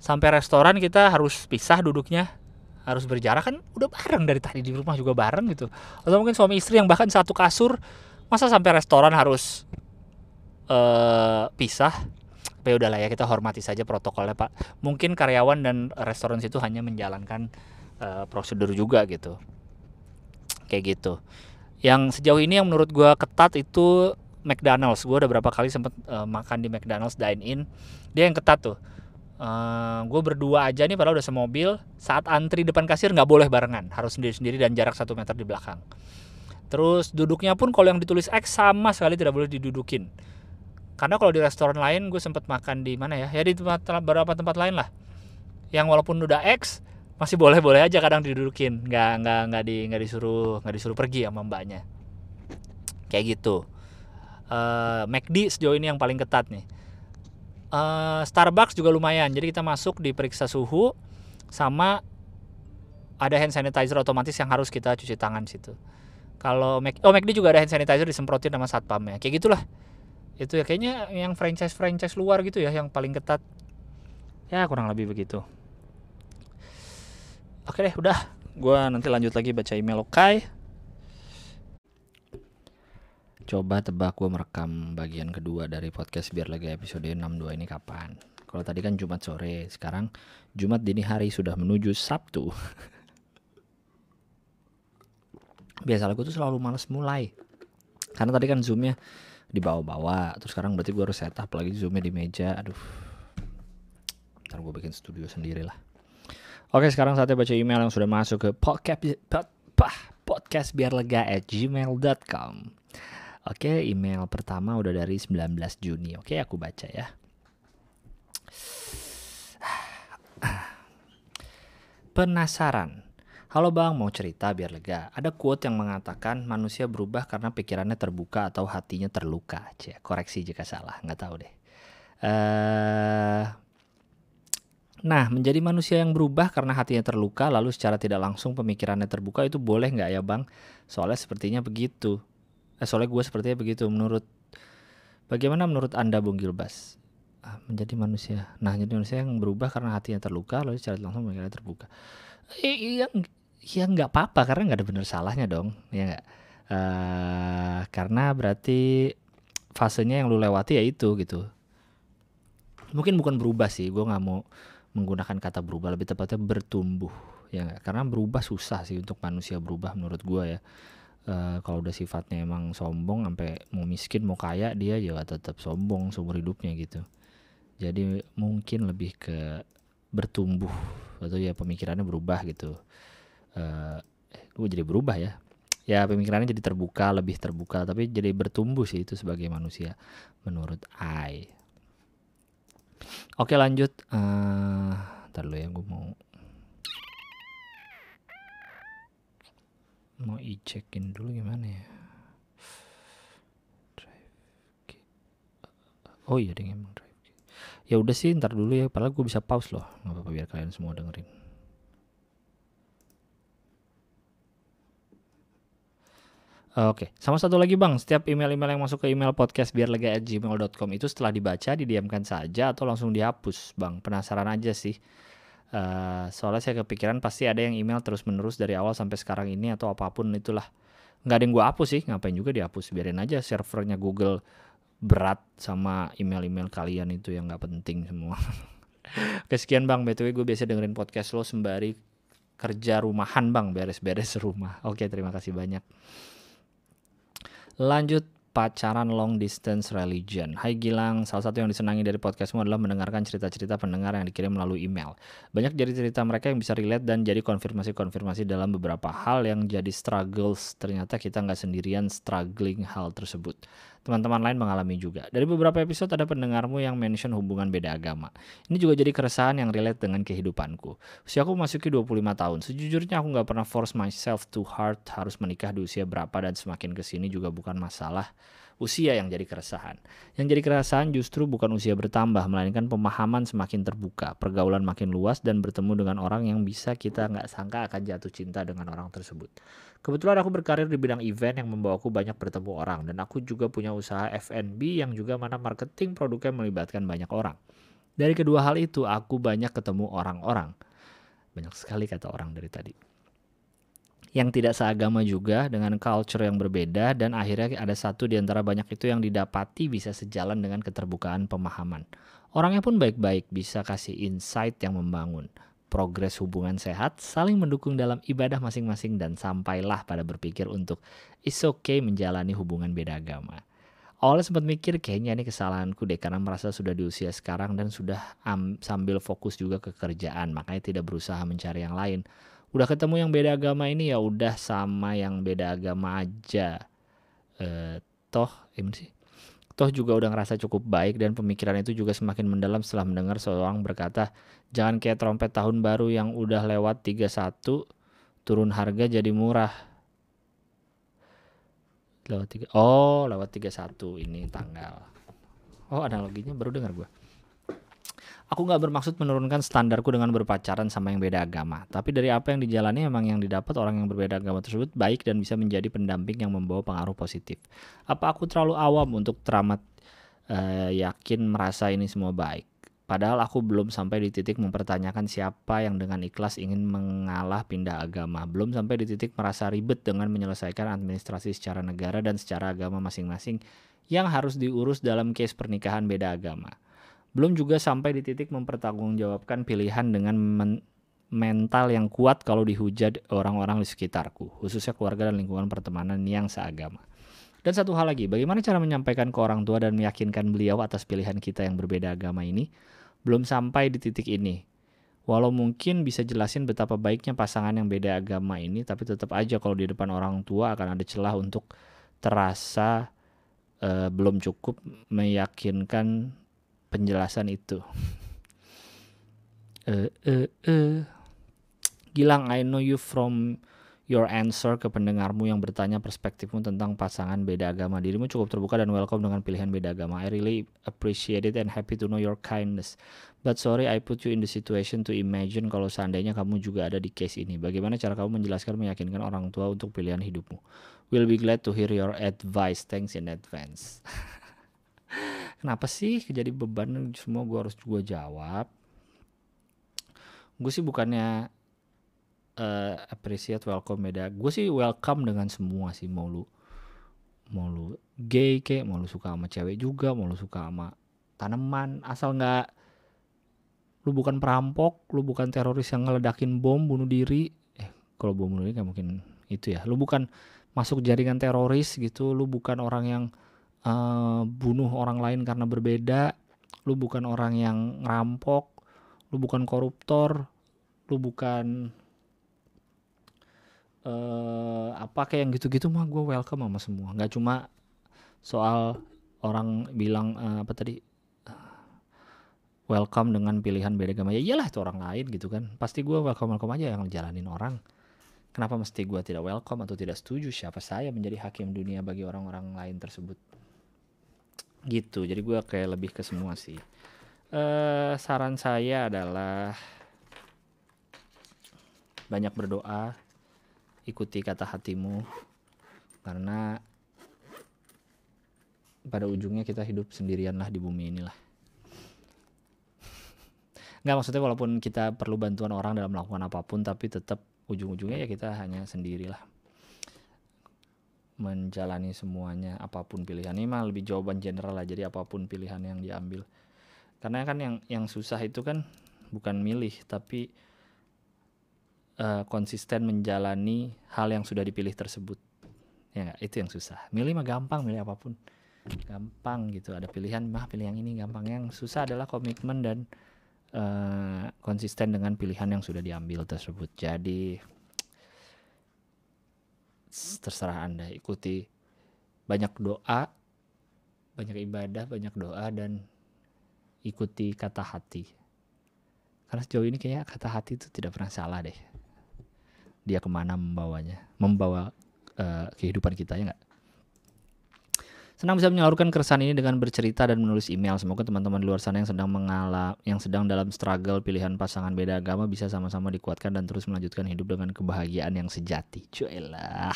sampai restoran kita harus pisah duduknya. Harus berjarak kan udah bareng dari tadi di rumah juga bareng gitu. Atau mungkin suami istri yang bahkan satu kasur masa sampai restoran harus uh, pisah? Tapi udahlah ya kita hormati saja protokolnya pak. Mungkin karyawan dan restoran situ hanya menjalankan uh, prosedur juga gitu. Kayak gitu. Yang sejauh ini yang menurut gue ketat itu McDonald's. Gue udah berapa kali sempet uh, makan di McDonald's dine in. Dia yang ketat tuh uh, eh, gue berdua aja nih padahal udah semobil. Saat antri depan kasir nggak boleh barengan harus sendiri-sendiri dan jarak satu meter di belakang. Terus duduknya pun kalau yang ditulis X sama sekali tidak boleh didudukin. Karena kalau di restoran lain gue sempet makan di mana ya? Ya di tempat beberapa tempat lain lah. Yang walaupun udah X masih boleh-boleh aja kadang didudukin. Nggak nggak nggak di nggak disuruh nggak disuruh pergi sama mbaknya. Kayak gitu. Uh, McD sejauh ini yang paling ketat nih uh, Starbucks juga lumayan. Jadi kita masuk diperiksa suhu sama ada hand sanitizer otomatis yang harus kita cuci tangan situ. Kalau Mac oh McD juga ada hand sanitizer disemprotin sama satpamnya kayak gitulah. Itu ya kayaknya yang franchise franchise luar gitu ya yang paling ketat. Ya kurang lebih begitu. Oke deh udah. Gue nanti lanjut lagi baca email Okai Coba tebak gue merekam bagian kedua dari podcast biar lagi episode 62 ini kapan. Kalau tadi kan Jumat sore, sekarang Jumat dini hari sudah menuju Sabtu. Biasalah gue tuh selalu males mulai. Karena tadi kan zoomnya dibawa-bawa, terus sekarang berarti gue harus setup lagi zoomnya di meja. Aduh, Ntar gue bikin studio sendiri lah. Oke sekarang saatnya baca email yang sudah masuk ke podcast podcast biar lega at gmail.com Oke email pertama udah dari 19 Juni Oke aku baca ya Penasaran Halo bang, mau cerita biar lega. Ada quote yang mengatakan manusia berubah karena pikirannya terbuka atau hatinya terluka. Cie, koreksi jika salah, nggak tahu deh. Uh, Nah, menjadi manusia yang berubah karena hatinya terluka, lalu secara tidak langsung pemikirannya terbuka itu boleh nggak ya bang? Soalnya sepertinya begitu. Eh, soalnya gue sepertinya begitu. Menurut bagaimana menurut anda, Bung Gilbas? Ah, menjadi manusia. Nah, jadi manusia yang berubah karena hatinya terluka, lalu secara langsung pemikirannya terbuka. Eh, iya, ya nggak apa-apa karena nggak ada benar salahnya dong, ya nggak? Uh, karena berarti fasenya yang lu lewati ya itu gitu. Mungkin bukan berubah sih, gue nggak mau menggunakan kata berubah lebih tepatnya bertumbuh ya karena berubah susah sih untuk manusia berubah menurut gue ya uh, kalau udah sifatnya emang sombong sampai mau miskin mau kaya dia juga tetap sombong seumur hidupnya gitu. Jadi mungkin lebih ke bertumbuh atau ya pemikirannya berubah gitu. Uh, eh, gue jadi berubah ya? Ya pemikirannya jadi terbuka lebih terbuka tapi jadi bertumbuh sih itu sebagai manusia menurut I. Oke lanjut. Uh, ntar dulu ya gue mau mau i-checkin dulu gimana ya. Oh iya deh emang drive. Ya udah sih ntar dulu ya. Padahal gue bisa pause loh. Gak apa-apa biar kalian semua dengerin. Oke, sama satu lagi bang, setiap email-email yang masuk ke email podcast biar lega gmail.com itu setelah dibaca didiamkan saja atau langsung dihapus bang, penasaran aja sih. Uh, soalnya saya kepikiran pasti ada yang email terus-menerus dari awal sampai sekarang ini atau apa pun itulah. Nggak ada yang gue hapus sih, ngapain juga dihapus, biarin aja servernya Google berat sama email-email kalian itu yang nggak penting semua. Oke sekian bang, btw gue biasa dengerin podcast lo sembari kerja rumahan bang, beres-beres rumah. Oke terima kasih banyak. Lanjut pacaran long distance religion. Hai Gilang, salah satu yang disenangi dari podcastmu adalah mendengarkan cerita-cerita pendengar yang dikirim melalui email. Banyak jadi cerita mereka yang bisa relate dan jadi konfirmasi-konfirmasi dalam beberapa hal yang jadi struggles. Ternyata kita nggak sendirian struggling hal tersebut teman-teman lain mengalami juga. Dari beberapa episode ada pendengarmu yang mention hubungan beda agama. Ini juga jadi keresahan yang relate dengan kehidupanku. Usia aku masuki 25 tahun. Sejujurnya aku nggak pernah force myself too hard harus menikah di usia berapa dan semakin ke sini juga bukan masalah usia yang jadi keresahan. Yang jadi keresahan justru bukan usia bertambah, melainkan pemahaman semakin terbuka, pergaulan makin luas, dan bertemu dengan orang yang bisa kita nggak sangka akan jatuh cinta dengan orang tersebut. Kebetulan aku berkarir di bidang event yang membawaku banyak bertemu orang, dan aku juga punya usaha F&B yang juga mana marketing produknya melibatkan banyak orang. Dari kedua hal itu, aku banyak ketemu orang-orang. Banyak sekali kata orang dari tadi yang tidak seagama juga dengan culture yang berbeda dan akhirnya ada satu di antara banyak itu yang didapati bisa sejalan dengan keterbukaan pemahaman. Orangnya pun baik-baik, bisa kasih insight yang membangun. Progres hubungan sehat, saling mendukung dalam ibadah masing-masing dan sampailah pada berpikir untuk is okay menjalani hubungan beda agama. Awalnya sempat mikir kayaknya ini kesalahanku deh karena merasa sudah di usia sekarang dan sudah um, sambil fokus juga ke kerjaan makanya tidak berusaha mencari yang lain. Udah ketemu yang beda agama ini ya udah sama yang beda agama aja. Eh, toh ini sih? Toh juga udah ngerasa cukup baik dan pemikiran itu juga semakin mendalam setelah mendengar seorang berkata jangan kayak trompet tahun baru yang udah lewat 31 turun harga jadi murah lewat tiga oh lewat 31 ini tanggal oh analoginya baru dengar gue Aku nggak bermaksud menurunkan standarku dengan berpacaran sama yang beda agama. Tapi dari apa yang dijalani emang yang didapat orang yang berbeda agama tersebut baik dan bisa menjadi pendamping yang membawa pengaruh positif. Apa aku terlalu awam untuk teramat uh, yakin merasa ini semua baik? Padahal aku belum sampai di titik mempertanyakan siapa yang dengan ikhlas ingin mengalah pindah agama. Belum sampai di titik merasa ribet dengan menyelesaikan administrasi secara negara dan secara agama masing-masing yang harus diurus dalam case pernikahan beda agama. Belum juga sampai di titik mempertanggungjawabkan pilihan dengan men mental yang kuat kalau dihujat orang-orang di sekitarku, khususnya keluarga dan lingkungan pertemanan yang seagama. Dan satu hal lagi, bagaimana cara menyampaikan ke orang tua dan meyakinkan beliau atas pilihan kita yang berbeda agama ini? Belum sampai di titik ini. Walau mungkin bisa jelasin betapa baiknya pasangan yang beda agama ini, tapi tetap aja kalau di depan orang tua akan ada celah untuk terasa uh, belum cukup meyakinkan penjelasan itu. uh, uh, uh. Gilang, I know you from your answer ke pendengarmu yang bertanya perspektifmu tentang pasangan beda agama. Dirimu cukup terbuka dan welcome dengan pilihan beda agama. I really appreciate it and happy to know your kindness. But sorry I put you in the situation to imagine kalau seandainya kamu juga ada di case ini. Bagaimana cara kamu menjelaskan meyakinkan orang tua untuk pilihan hidupmu? We'll be glad to hear your advice. Thanks in advance. Kenapa sih jadi beban semua gue harus gue jawab? Gue sih bukannya uh, appreciate welcome beda. Gue sih welcome dengan semua sih mau lu mau lu gay kayak mau lu suka sama cewek juga mau lu suka sama tanaman. Asal nggak lu bukan perampok lu bukan teroris yang ngeledakin bom bunuh diri. Eh kalau bom bunuh diri kan mungkin itu ya. Lu bukan masuk jaringan teroris gitu lu bukan orang yang uh, bunuh orang lain karena berbeda. Lu bukan orang yang ngerampok lu bukan koruptor lu bukan uh, apa kayak yang gitu-gitu mah gue welcome sama semua. Nggak cuma soal orang bilang uh, apa tadi welcome dengan pilihan beda agama. Ya iyalah itu orang lain gitu kan. Pasti gue welcome welcome aja yang jalanin orang. Kenapa mesti gue tidak welcome atau tidak setuju? Siapa saya menjadi hakim dunia bagi orang-orang lain tersebut? Gitu. Jadi gue kayak lebih ke semua sih. Uh, saran saya adalah banyak berdoa ikuti kata hatimu. Karena pada ujungnya kita hidup sendirian lah di bumi inilah. Nggak maksudnya walaupun kita perlu bantuan orang dalam melakukan apa pun tapi tetap ujung-ujungnya ya kita hanya sendirilah. Menjalani semuanya apa pun pilihan. Ini mah lebih jawaban general lah jadi apa pun pilihan yang diambil. Karena kan yang yang susah itu kan bukan milih tapi uh, konsisten menjalani hal yang sudah dipilih tersebut. Ya gak? itu yang susah. Milih mah gampang milih apa pun. Gampang gitu. Ada pilihan mah pilih yang ini gampang. Yang susah adalah komitmen dan uh, konsisten dengan pilihan yang sudah diambil tersebut. Jadi terserah anda. Ikuti banyak doa banyak ibadah banyak doa dan ikuti kata hati. Karena sejauh ini kayaknya kata hati itu tidak pernah salah deh dia ke mana membawanya membawa uh, kehidupan kita ya nggak Senang bisa menyalurkan keresahan ini dengan bercerita dan menulis email. Semoga teman-teman di luar sana yang sedang mengalami, yang sedang dalam struggle pilihan pasangan beda agama bisa sama-sama dikuatkan dan terus melanjutkan hidup dengan kebahagiaan yang sejati. Cuelah.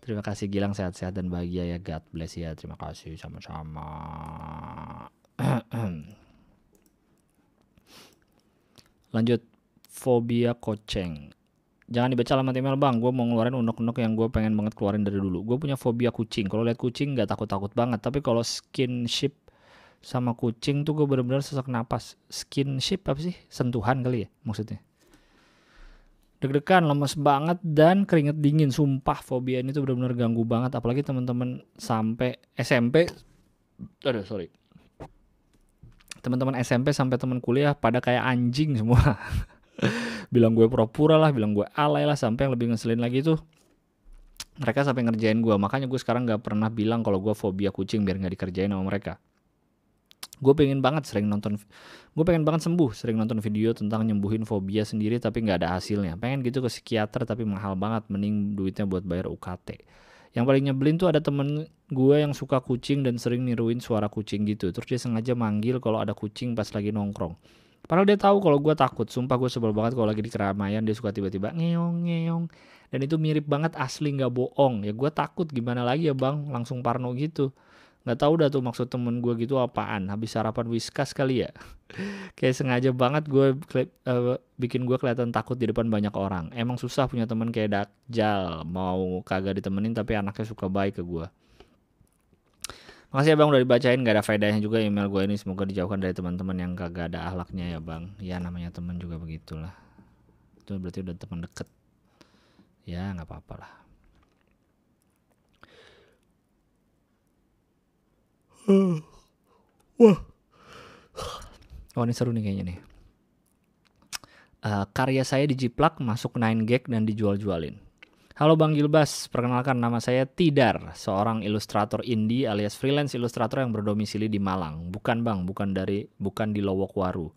Terima kasih Gilang sehat-sehat dan bahagia ya. God bless ya. Terima kasih sama-sama. Lanjut fobia koceng jangan dibaca alamat email bang. Gue mau ngeluarin unek-unek yang gue pengen banget keluarin dari dulu. Gue punya fobia kucing. Kalau lihat kucing nggak takut-takut banget. Tapi kalau skinship sama kucing tuh gue bener-bener sesak napas. Skinship apa sih? Sentuhan kali ya maksudnya. Deg-degan lemes banget dan keringet dingin. Sumpah fobia ini tuh bener-bener ganggu banget. Apalagi teman-teman sampai SMP aduh sorry. Teman-teman SMP sampai teman kuliah pada kayak anjing semua bilang gue pura-pura lah bilang gue alay lah sampai yang lebih ngeselin lagi tuh mereka sampai ngerjain gue makanya gue sekarang nggak pernah bilang kalau gue fobia kucing biar nggak dikerjain sama mereka. Gue pengen banget sering nonton gue pengen banget sembuh sering nonton video tentang nyembuhin fobia sendiri tapi nggak ada hasilnya. Pengen gitu ke psikiater tapi mahal banget mending duitnya buat bayar UKT yang paling nyebelin tuh ada temen gue yang suka kucing dan sering niruin suara kucing gitu. Terus dia sengaja manggil kalau ada kucing pas lagi nongkrong Padahal dia tahu kalau gue takut. Sumpah gue sebel banget kalau lagi di keramaian dia suka tiba-tiba ngeong ngeong. Dan itu mirip banget asli nggak bohong. Ya gue takut gimana lagi ya bang. Langsung parno gitu. Nggak tahu dah tuh maksud temen gue gitu apaan. Habis sarapan whiskas kali ya. Kayak sengaja banget gue uh, bikin gue kelihatan takut di depan banyak orang. Emang susah punya temen kayak Dakjal. Mau kagak ditemenin tapi anaknya suka baik ke gue. Makasih ya bang udah dibacain gak ada faedahnya juga email gue ini semoga dijauhkan dari teman-teman yang kagak ada ahlaknya ya bang. Ya namanya teman juga begitulah. Itu berarti udah teman deket. Ya nggak apa-apa lah. Wah. Oh ini seru nih kayaknya nih. Uh, karya saya dijiplak masuk 9 gag dan dijual-jualin. Halo Bang Gilbas, perkenalkan nama saya Tidar, seorang ilustrator indie alias freelance ilustrator yang berdomisili di Malang. Bukan Bang, bukan dari bukan di Lowokwaru.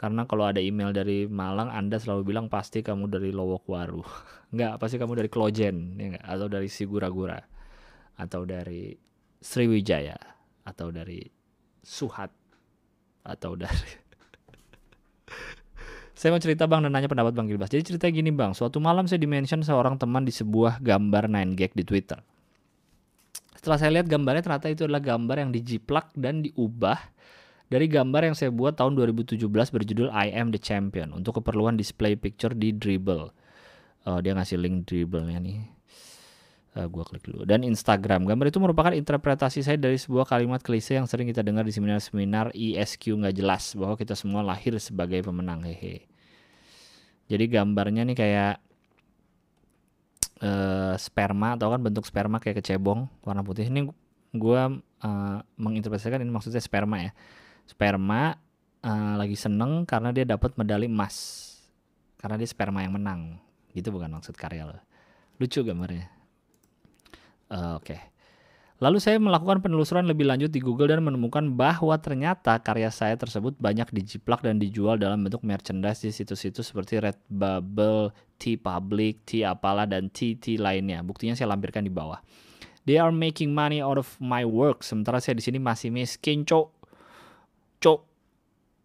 Karena kalau ada email dari Malang, Anda selalu bilang pasti kamu dari Lowokwaru. Enggak, pasti kamu dari Klojen, ya enggak? atau dari Sigura-gura, atau dari Sriwijaya, atau dari Suhat, atau dari Saya mau cerita bang dan nanya pendapat bang Gilbas. Jadi cerita gini bang, suatu malam saya dimention seorang teman di sebuah gambar 9gag di Twitter. Setelah saya lihat gambarnya ternyata itu adalah gambar yang dijiplak dan diubah dari gambar yang saya buat tahun 2017 berjudul I Am The Champion untuk keperluan display picture di Dribble. Oh, dia ngasih link Dribble-nya nih. Uh, gua klik dulu. Dan Instagram. Gambar itu merupakan interpretasi saya dari sebuah kalimat klise yang sering kita dengar di seminar-seminar ISQ nggak jelas bahwa kita semua lahir sebagai pemenang. Hehe. Jadi gambarnya nih kayak uh, sperma atau kan bentuk sperma kayak kecebong warna putih. Ini gue uh, menginterpretasikan ini maksudnya sperma ya. Sperma uh, lagi seneng karena dia dapat medali emas. Karena dia sperma yang menang. Gitu bukan maksud karya lo. Lucu gambarnya. Uh, Oke. Okay. Lalu saya melakukan penelusuran lebih lanjut di Google dan menemukan bahwa ternyata karya saya tersebut banyak dijiplak dan dijual dalam bentuk merchandise di situs-situs seperti Redbubble, T-Public, T apalah dan TT lainnya. Buktinya saya lampirkan di bawah. They are making money out of my work. Sementara saya di sini masih miskin, cok. Cok.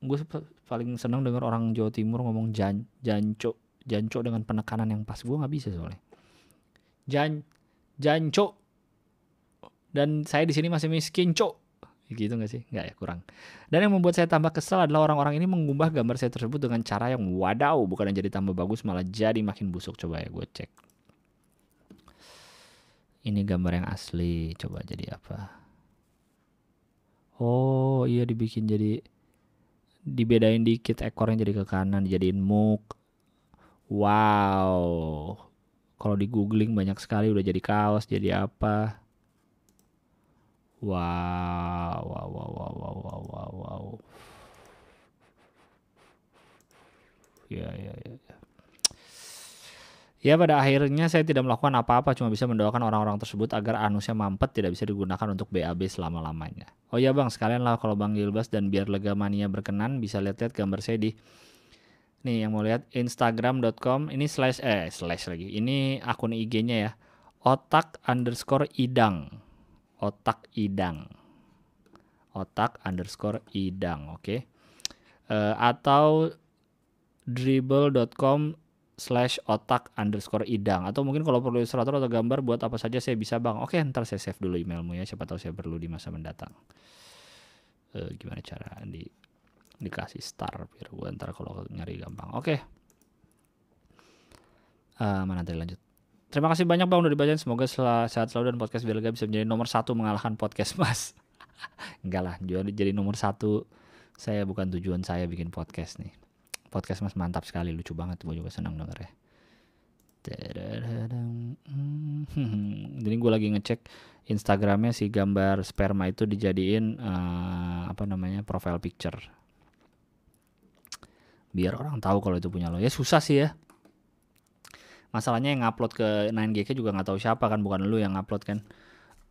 Gue paling senang dengar orang Jawa Timur ngomong jan, janco, janco dengan penekanan yang pas. Gue nggak bisa soalnya. Jan, janco dan saya di sini masih miskin cok gitu nggak sih? Nggak ya kurang. Dan yang membuat saya tambah kesal adalah orang-orang ini mengubah gambar saya tersebut dengan cara yang wadaw. Bukan yang jadi tambah bagus malah jadi makin busuk. Coba ya gue cek. Ini gambar yang asli. Coba jadi apa? Oh iya dibikin jadi dibedain dikit ekornya jadi ke kanan dijadiin muk. Wow kalau di googling banyak sekali udah jadi kaos jadi apa Wow, wow, wow, wow, wow, wow, wow, wow. Ya, ya, ya, ya. Ya pada akhirnya saya tidak melakukan apa-apa, cuma bisa mendoakan orang-orang tersebut agar anusnya mampet tidak bisa digunakan untuk BAB selama-lamanya. Oh ya bang, sekalian lah kalau bang Gilbas dan biar lega mania berkenan bisa lihat-lihat gambar saya di nih yang mau lihat instagram.com ini slash eh slash lagi. Ini akun IG-nya ya. Otak underscore idang. Otak idang. Otak underscore idang oke. Okay? uh, atau dribble.com slash otak underscore idang. Atau mungkin kalau perlu ilustrator atau gambar buat apa saja saya bisa bang. Oke ntar saya save dulu emailmu ya. Siapa tahu saya perlu di masa mendatang. Uh, gimana cara di dikasih star biar gue ntar kalau nyari gampang oke okay. uh, mana tadi lanjut Terima kasih banyak Bang udah dibacain. Semoga sehat selalu dan podcast Belga bisa menjadi nomor satu mengalahkan podcast Mas. Enggak lah, jadi nomor satu. Saya bukan tujuan saya bikin podcast nih. Podcast Mas mantap sekali, lucu banget. Gue juga senang denger ya. Jadi gue lagi ngecek Instagramnya si gambar sperma itu dijadiin uh, apa namanya profile picture. Biar orang tahu kalau itu punya lo. Ya susah sih ya. Masalahnya yang upload ke 9GK juga nggak tahu siapa kan. Bukan lu yang upload kan.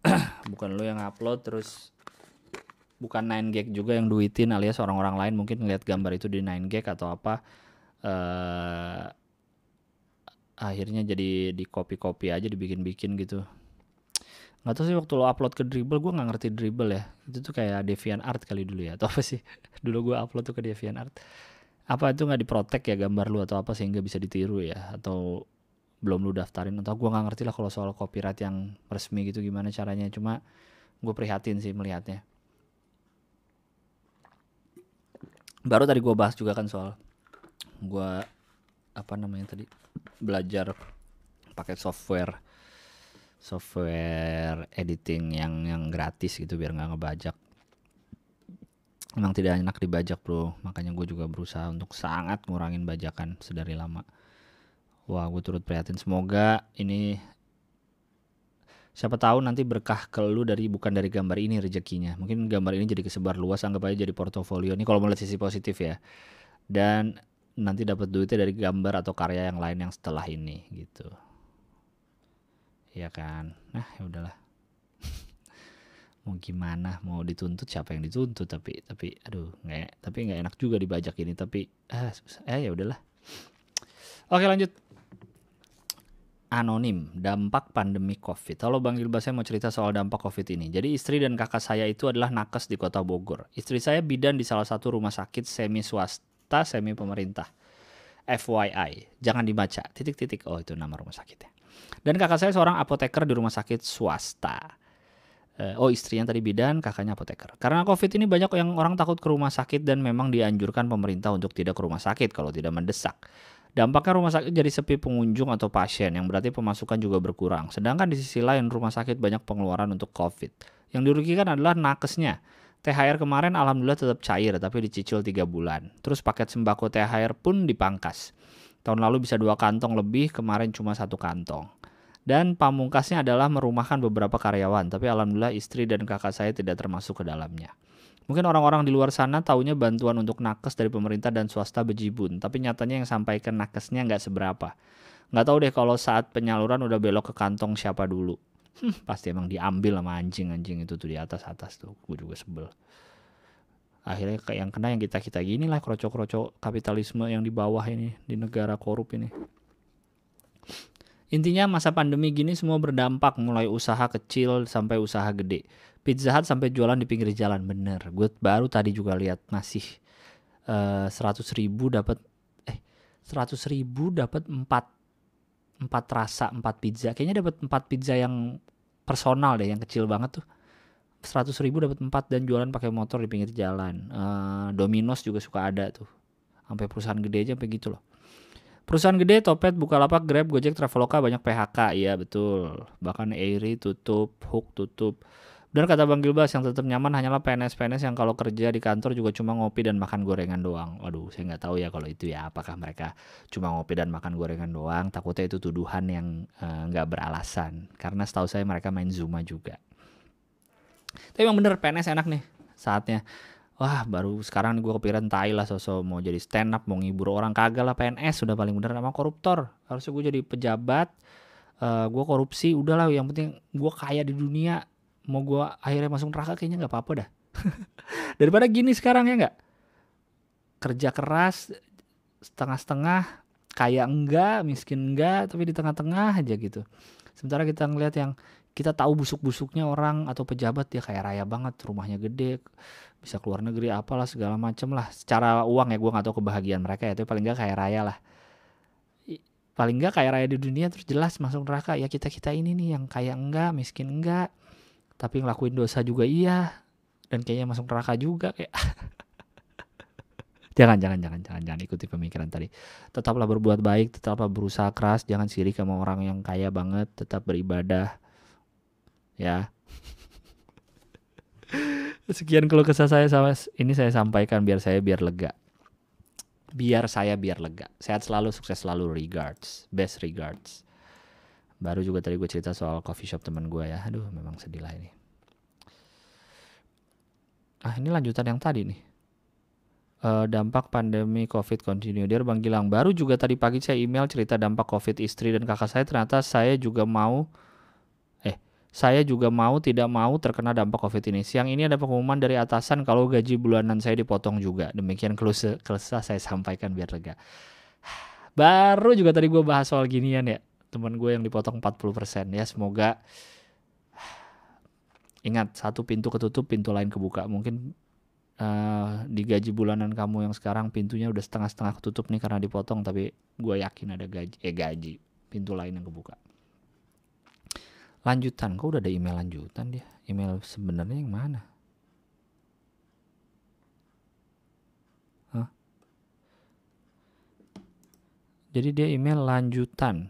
Bukan lu yang upload terus bukan 9gag juga yang duitin alias orang-orang lain mungkin ngeliat gambar itu di 9gag atau apa. Uh, akhirnya jadi di copy copy aja dibikin-bikin gitu. Nggak tahu sih waktu lo upload ke dribble gue nggak ngerti dribble ya. Itu tuh kayak deviant art kali dulu ya atau apa sih? Dulu gue upload tuh ke deviant art apa itu nggak diprotek ya gambar lu atau apa sehingga bisa ditiru ya? Atau belum lu daftarin? Atau gue nggak ngerti lah kalau soal copyright yang resmi gitu gimana caranya. Cuma gue prihatin sih melihatnya. Baru tadi gue bahas juga kan soal gue apa namanya tadi belajar pakai software software editing yang yang gratis gitu biar nggak ngebajak emang tidak enak dibajak bro makanya gue juga berusaha untuk sangat ngurangin bajakan sedari lama Wah, gue turut prihatin. Semoga ini Siapa tahu nanti berkah ke lu dari bukan dari gambar ini rezekinya. Mungkin gambar ini jadi kesebar luas anggap aja jadi portofolio. Ini kalau melihat sisi positif ya. Dan nanti dapat duitnya dari gambar atau karya yang lain yang setelah ini gitu. Ya kan. Nah, ya udahlah. Mau gimana mau dituntut siapa yang dituntut? Tapi tapi aduh nggak tapi nggak enak juga dibajak ini tapi ah eh ya udahlah. Oke lanjut. Anonim dampak pandemi covid. Halo bang Gilbas saya mau cerita soal dampak covid ini. Jadi istri dan kakak saya itu adalah nakes di kota Bogor. Istri saya bidan di salah satu rumah sakit semi swasta semi pemerintah. FYI jangan dibaca. Titik-titik. Oh itu nama rumah sakitnya. Dan kakak saya seorang apoteker di rumah sakit swasta oh istrinya tadi bidan, kakaknya apoteker. Karena COVID ini banyak yang orang takut ke rumah sakit dan memang dianjurkan pemerintah untuk tidak ke rumah sakit kalau tidak mendesak. Dampaknya rumah sakit jadi sepi pengunjung atau pasien yang berarti pemasukan juga berkurang. Sedangkan di sisi lain rumah sakit banyak pengeluaran untuk COVID. Yang dirugikan adalah nakesnya. THR kemarin alhamdulillah tetap cair tapi dicicil 3 bulan. Terus paket sembako THR pun dipangkas. Tahun lalu bisa dua kantong lebih, kemarin cuma satu kantong. Dan pamungkasnya adalah merumahkan beberapa karyawan, tapi alhamdulillah istri dan kakak saya tidak termasuk ke dalamnya. Mungkin orang-orang di luar sana taunya bantuan untuk nakes dari pemerintah dan swasta bejibun, tapi nyatanya yang sampaikan nakesnya nggak seberapa. Nggak tahu deh kalau saat penyaluran udah belok ke kantong siapa dulu. Hmm, pasti emang diambil sama anjing-anjing itu tuh di atas-atas tuh. Gue juga sebel. Akhirnya yang kena yang kita-kita gini lah kroco-kroco kapitalisme yang di bawah ini di negara korup ini. Intinya masa pandemi gini semua berdampak mulai usaha kecil sampai usaha gede. Pizza Hut sampai jualan di pinggir jalan bener. Gue baru tadi juga lihat masih eh, seratus ribu dapat eh seratus ribu dapat empat empat rasa empat pizza. Kayaknya dapat empat pizza yang personal deh, yang kecil banget tuh. Seratus ribu dapat empat dan jualan pakai motor di pinggir jalan. Uh, Domino's juga suka ada tuh. Sampai perusahaan gede aja sampai gitu loh. Perusahaan gede, Topet, Bukalapak, Grab, Gojek, Traveloka banyak PHK. Iya betul. Bahkan Airi tutup, Hook tutup. Dan kata Bang Gilbas yang tetap nyaman hanyalah PNS-PNS yang kalau kerja di kantor juga cuma ngopi dan makan gorengan doang. Waduh, saya nggak tahu ya kalau itu ya. Apakah mereka cuma ngopi dan makan gorengan doang? Takutnya itu tuduhan yang nggak uh, beralasan. Karena setahu saya mereka main Zuma juga. Tapi emang bener PNS enak nih saatnya. Wah baru sekarang gue kepikiran tai lah sosok mau jadi stand up mau ngibur orang. Kagak lah PNS sudah paling bener sama koruptor. Harusnya gue jadi pejabat. Uh, gue korupsi udahlah yang penting gue kaya di dunia. Mau gue akhirnya masuk neraka kayaknya nggak apa-apa dah. Daripada gini sekarang ya nggak? Kerja keras setengah-setengah kaya enggak miskin enggak tapi di tengah-tengah aja gitu. Sementara kita ngeliat yang kita tahu busuk-busuknya orang atau pejabat dia kayak raya banget rumahnya gede bisa keluar negeri apalah segala macem lah. Secara uang ya gue nggak tahu kebahagiaan mereka ya tapi paling nggak kayak raya lah. Paling nggak kayak raya di dunia terus jelas masuk neraka ya kita kita ini nih yang kaya enggak miskin enggak tapi ngelakuin dosa juga iya dan kayaknya masuk neraka juga kayak. Jangan jangan jangan jangan jangan ikuti pemikiran tadi. Tetaplah berbuat baik tetaplah berusaha keras jangan sirik sama orang yang kaya banget tetap beribadah ya. Sekian kalau kesah saya sama ini saya sampaikan biar saya biar lega. Biar saya biar lega. Sehat selalu sukses selalu regards best regards. Baru juga tadi gue cerita soal coffee shop teman gue ya. Aduh memang sedih lah ini. Ah ini lanjutan yang tadi nih. Uh, dampak pandemi covid continue. Dia bang Gilang baru juga tadi pagi saya email cerita dampak covid istri dan kakak saya. Ternyata saya juga mau saya juga mau tidak mau terkena dampak covid ini. Siang ini ada pengumuman dari atasan kalau gaji bulanan saya dipotong juga. Demikian kelesa saya sampaikan biar lega. Baru juga tadi gue bahas soal ginian ya. Teman gue yang dipotong 40% ya semoga ingat satu pintu ketutup pintu lain kebuka. Mungkin uh, di gaji bulanan kamu yang sekarang pintunya udah setengah-setengah ketutup nih karena dipotong tapi gue yakin ada gaji eh gaji pintu lain yang kebuka lanjutan kok udah ada email lanjutan dia email sebenarnya yang mana Hah? jadi dia email lanjutan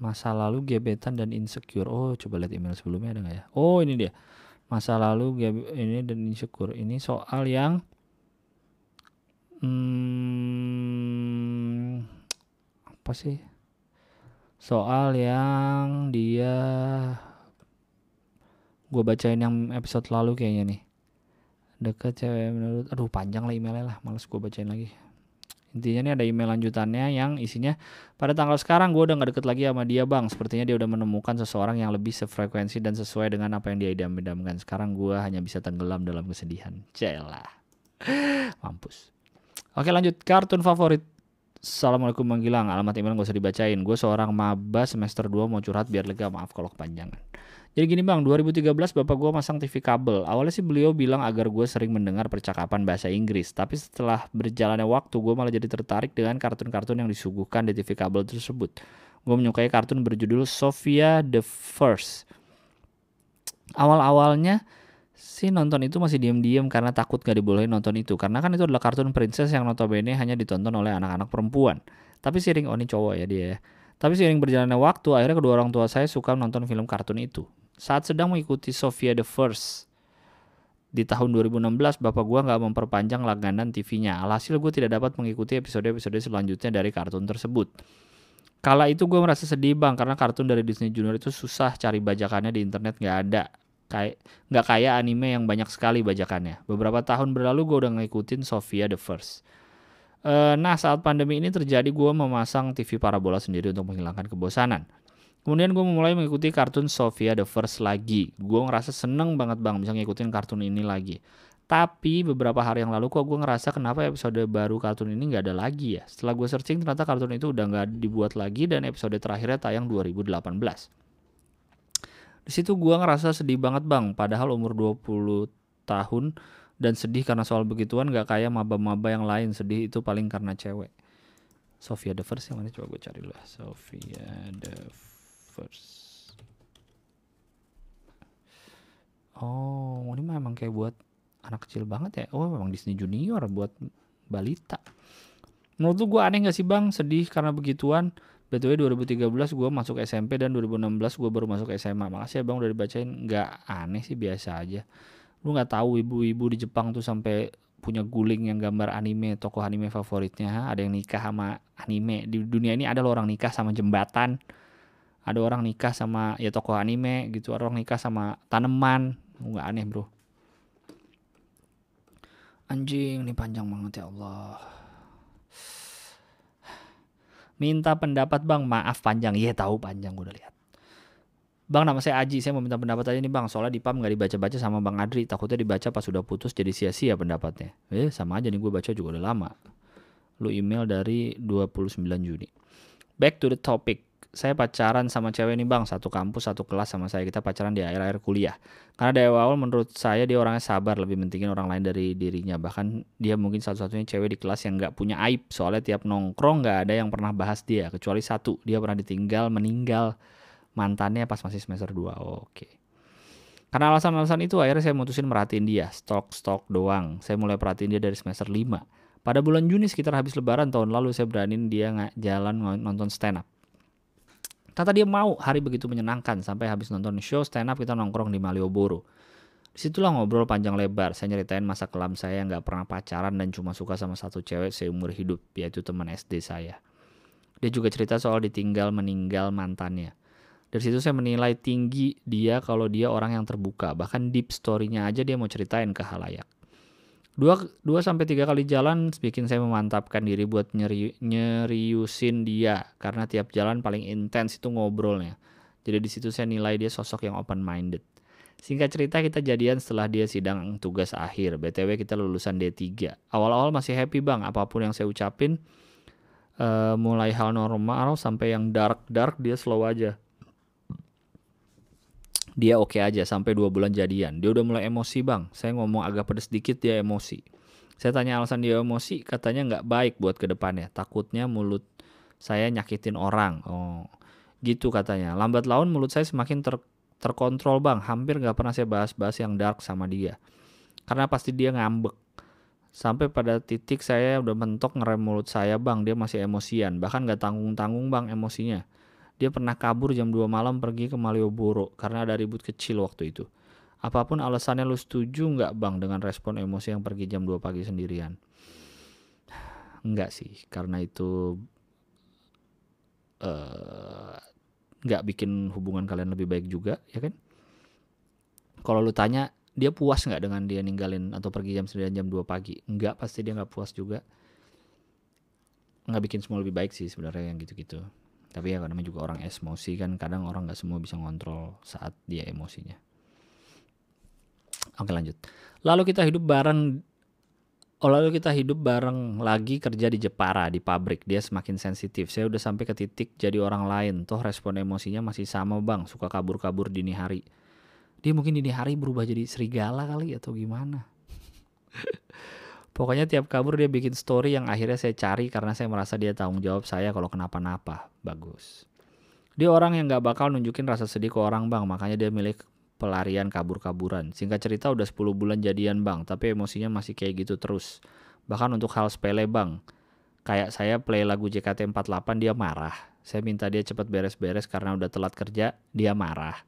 masa lalu gebetan dan insecure. Oh, coba lihat email sebelumnya ada nggak ya? Oh, ini dia. Masa lalu ini dan insecure. Ini soal yang hmm, apa sih? Soal yang dia gue bacain yang episode lalu kayaknya nih. Deket cewek menurut aduh panjang lah emailnya lah males gue bacain lagi. Intinya nih ada email lanjutannya yang isinya pada tanggal sekarang gue udah gak deket lagi sama dia bang. Sepertinya dia udah menemukan seseorang yang lebih sefrekuensi dan sesuai dengan apa yang dia idam-idamkan. Sekarang gue hanya bisa tenggelam dalam kesedihan. Celah mampus. Oke lanjut. Kartun favorit Assalamualaikum Bang Gilang Alamat email gak usah dibacain Gue seorang maba semester 2 mau curhat biar lega Maaf kalau kepanjangan jadi gini bang, 2013 bapak gue masang TV kabel. Awalnya sih beliau bilang agar gue sering mendengar percakapan bahasa Inggris. Tapi setelah berjalannya waktu, gue malah jadi tertarik dengan kartun-kartun yang disuguhkan di TV kabel tersebut. Gue menyukai kartun berjudul Sophia the First. Awal-awalnya sih nonton itu masih diem-diem karena takut gak dibolehin nonton itu. Karena kan itu adalah kartun princess yang notabene hanya ditonton oleh anak-anak perempuan. Tapi sering, oh cowok ya dia ya. Tapi seiring berjalannya waktu, akhirnya kedua orang tua saya suka nonton film kartun itu. Saat sedang mengikuti Sofia the First di tahun 2016, bapak gua nggak memperpanjang langganan TV-nya. Alhasil gue tidak dapat mengikuti episode-episode selanjutnya dari kartun tersebut. Kala itu gue merasa sedih bang karena kartun dari Disney Junior itu susah cari bajakannya di internet nggak ada kayak nggak kayak anime yang banyak sekali bajakannya. Beberapa tahun berlalu gue udah ngikutin Sofia the First. Uh, nah saat pandemi ini terjadi gue memasang TV parabola sendiri untuk menghilangkan kebosanan. Kemudian gue mulai mengikuti kartun Sofia the First lagi. Gue ngerasa seneng banget bang bisa ngikutin kartun ini lagi. Tapi beberapa hari yang lalu kok gue ngerasa kenapa episode baru kartun ini nggak ada lagi ya. Setelah gue searching ternyata kartun itu udah nggak dibuat lagi dan episode terakhirnya tayang 2018. Di situ gue ngerasa sedih banget bang. Padahal umur 20 tahun dan sedih karena soal begituan gak kayak maba-maba yang lain. Sedih itu paling karena cewek. Sofia the First yang mana coba gue cari lah. Sofia the First. Oh, ini memang kayak buat anak kecil banget ya. Oh, memang Disney Junior buat balita. Menurut gue aneh gak sih bang? Sedih karena begituan. BTW 2013 gue masuk SMP dan 2016 gue baru masuk SMA. Makasih ya bang udah dibacain. Gak aneh sih biasa aja. Lu gak tahu ibu-ibu di Jepang tuh sampai punya guling yang gambar anime, tokoh anime favoritnya. Ada yang nikah sama anime. Di dunia ini ada loh orang nikah sama jembatan ada orang nikah sama ya tokoh anime gitu ada orang nikah sama tanaman nggak aneh bro anjing ini panjang banget ya Allah minta pendapat bang maaf panjang. Iya tahu panjang gue udah lihat. Bang nama saya Aji, saya mau minta pendapat aja nih bang. Soalnya di PAM gak dibaca-baca sama Bang Adri. Takutnya dibaca pas sudah putus jadi sia-sia pendapatnya. Eh sama aja nih gue baca juga udah lama. Lu email dari 29 Juni. Back to the topic saya pacaran sama cewek nih bang. Satu kampus satu kelas sama saya. Kita pacaran di akhir-akhir kuliah. Karena dari awal menurut saya dia orangnya sabar lebih pentingin orang lain dari dirinya. Bahkan dia mungkin satu-satunya cewek di kelas yang nggak punya aib. Soalnya tiap nongkrong nggak ada yang pernah bahas dia kecuali satu. Dia pernah ditinggal meninggal mantannya pas masih semester 2 oh, oke. Okay. karena alasan-alasan itu akhirnya saya mutusin merhatiin dia. Stok-stok doang. Saya mulai perhatiin dia dari semester 5 pada bulan Juni sekitar habis lebaran tahun lalu saya beraniin dia jalan nonton stand up Kata dia mau hari begitu menyenangkan sampai habis nonton show stand up kita nongkrong di Malioboro. Di situlah ngobrol panjang lebar. Saya nyeritain masa kelam saya yang gak pernah pacaran dan cuma suka sama satu cewek seumur hidup, yaitu teman SD saya. Dia juga cerita soal ditinggal meninggal mantannya. Dari situ saya menilai tinggi dia kalau dia orang yang terbuka. Bahkan deep story-nya aja dia mau ceritain ke halayak. Dua, dua sampai tiga kali jalan bikin saya memantapkan diri buat nyeri, nyeriusin dia karena tiap jalan paling intens itu ngobrolnya. Jadi di situ saya nilai dia sosok yang open minded. Singkat cerita kita jadian setelah dia sidang tugas akhir. BTW kita lulusan D3. Awal-awal masih happy bang, apa pun yang saya ucapin uh, mulai hal normal sampai yang dark-dark dia slow aja dia oke okay aja sampai dua bulan jadian. Dia udah mulai emosi bang. Saya ngomong agak pedes dikit dia emosi. Saya tanya alasan dia emosi, katanya nggak baik buat ke depannya. Takutnya mulut saya nyakitin orang. Oh, gitu katanya. Lambat laun mulut saya semakin ter terkontrol bang. Hampir nggak pernah saya bahas-bahas yang dark sama dia. Karena pasti dia ngambek. Sampai pada titik saya udah mentok ngerem mulut saya bang. Dia masih emosian. Bahkan nggak tanggung-tanggung bang emosinya. Dia pernah kabur jam 2 malam pergi ke Malioboro karena ada ribut kecil waktu itu. Apa pun alasannya lu setuju nggak bang dengan respon emosi yang pergi jam 2 pagi sendirian? Enggak sih, karena itu uh, nggak bikin hubungan kalian lebih baik juga ya kan kalau lu tanya dia puas nggak dengan dia ninggalin atau pergi jam 9 jam 2 pagi nggak pasti dia nggak puas juga nggak bikin semua lebih baik sih sebenarnya yang gitu-gitu tapi ya namanya juga orang emosi kan kadang orang nggak semua bisa ngontrol saat dia emosinya. Oke lanjut. Lalu kita hidup bareng Oh, lalu kita hidup bareng lagi kerja di Jepara di pabrik. Dia semakin sensitif. Saya udah sampai ke titik jadi orang lain. Toh respon emosinya masih sama bang. Suka kabur-kabur dini hari. Dia mungkin dini hari berubah jadi serigala kali atau gimana pokoknya tiap kabur dia bikin story yang akhirnya saya cari karena saya merasa dia tanggung jawab saya kalau kenapa-napa bagus dia orang yang gak bakal nunjukin rasa sedih ke orang bang makanya dia milik pelarian kabur-kaburan. Singkat cerita udah 10 bulan jadian bang, tapi emosinya masih kayak gitu terus. Bahkan untuk hal sepele bang, kayak saya play lagu JKT48 dia marah. Saya minta dia cepat beres-beres karena udah telat kerja, dia marah.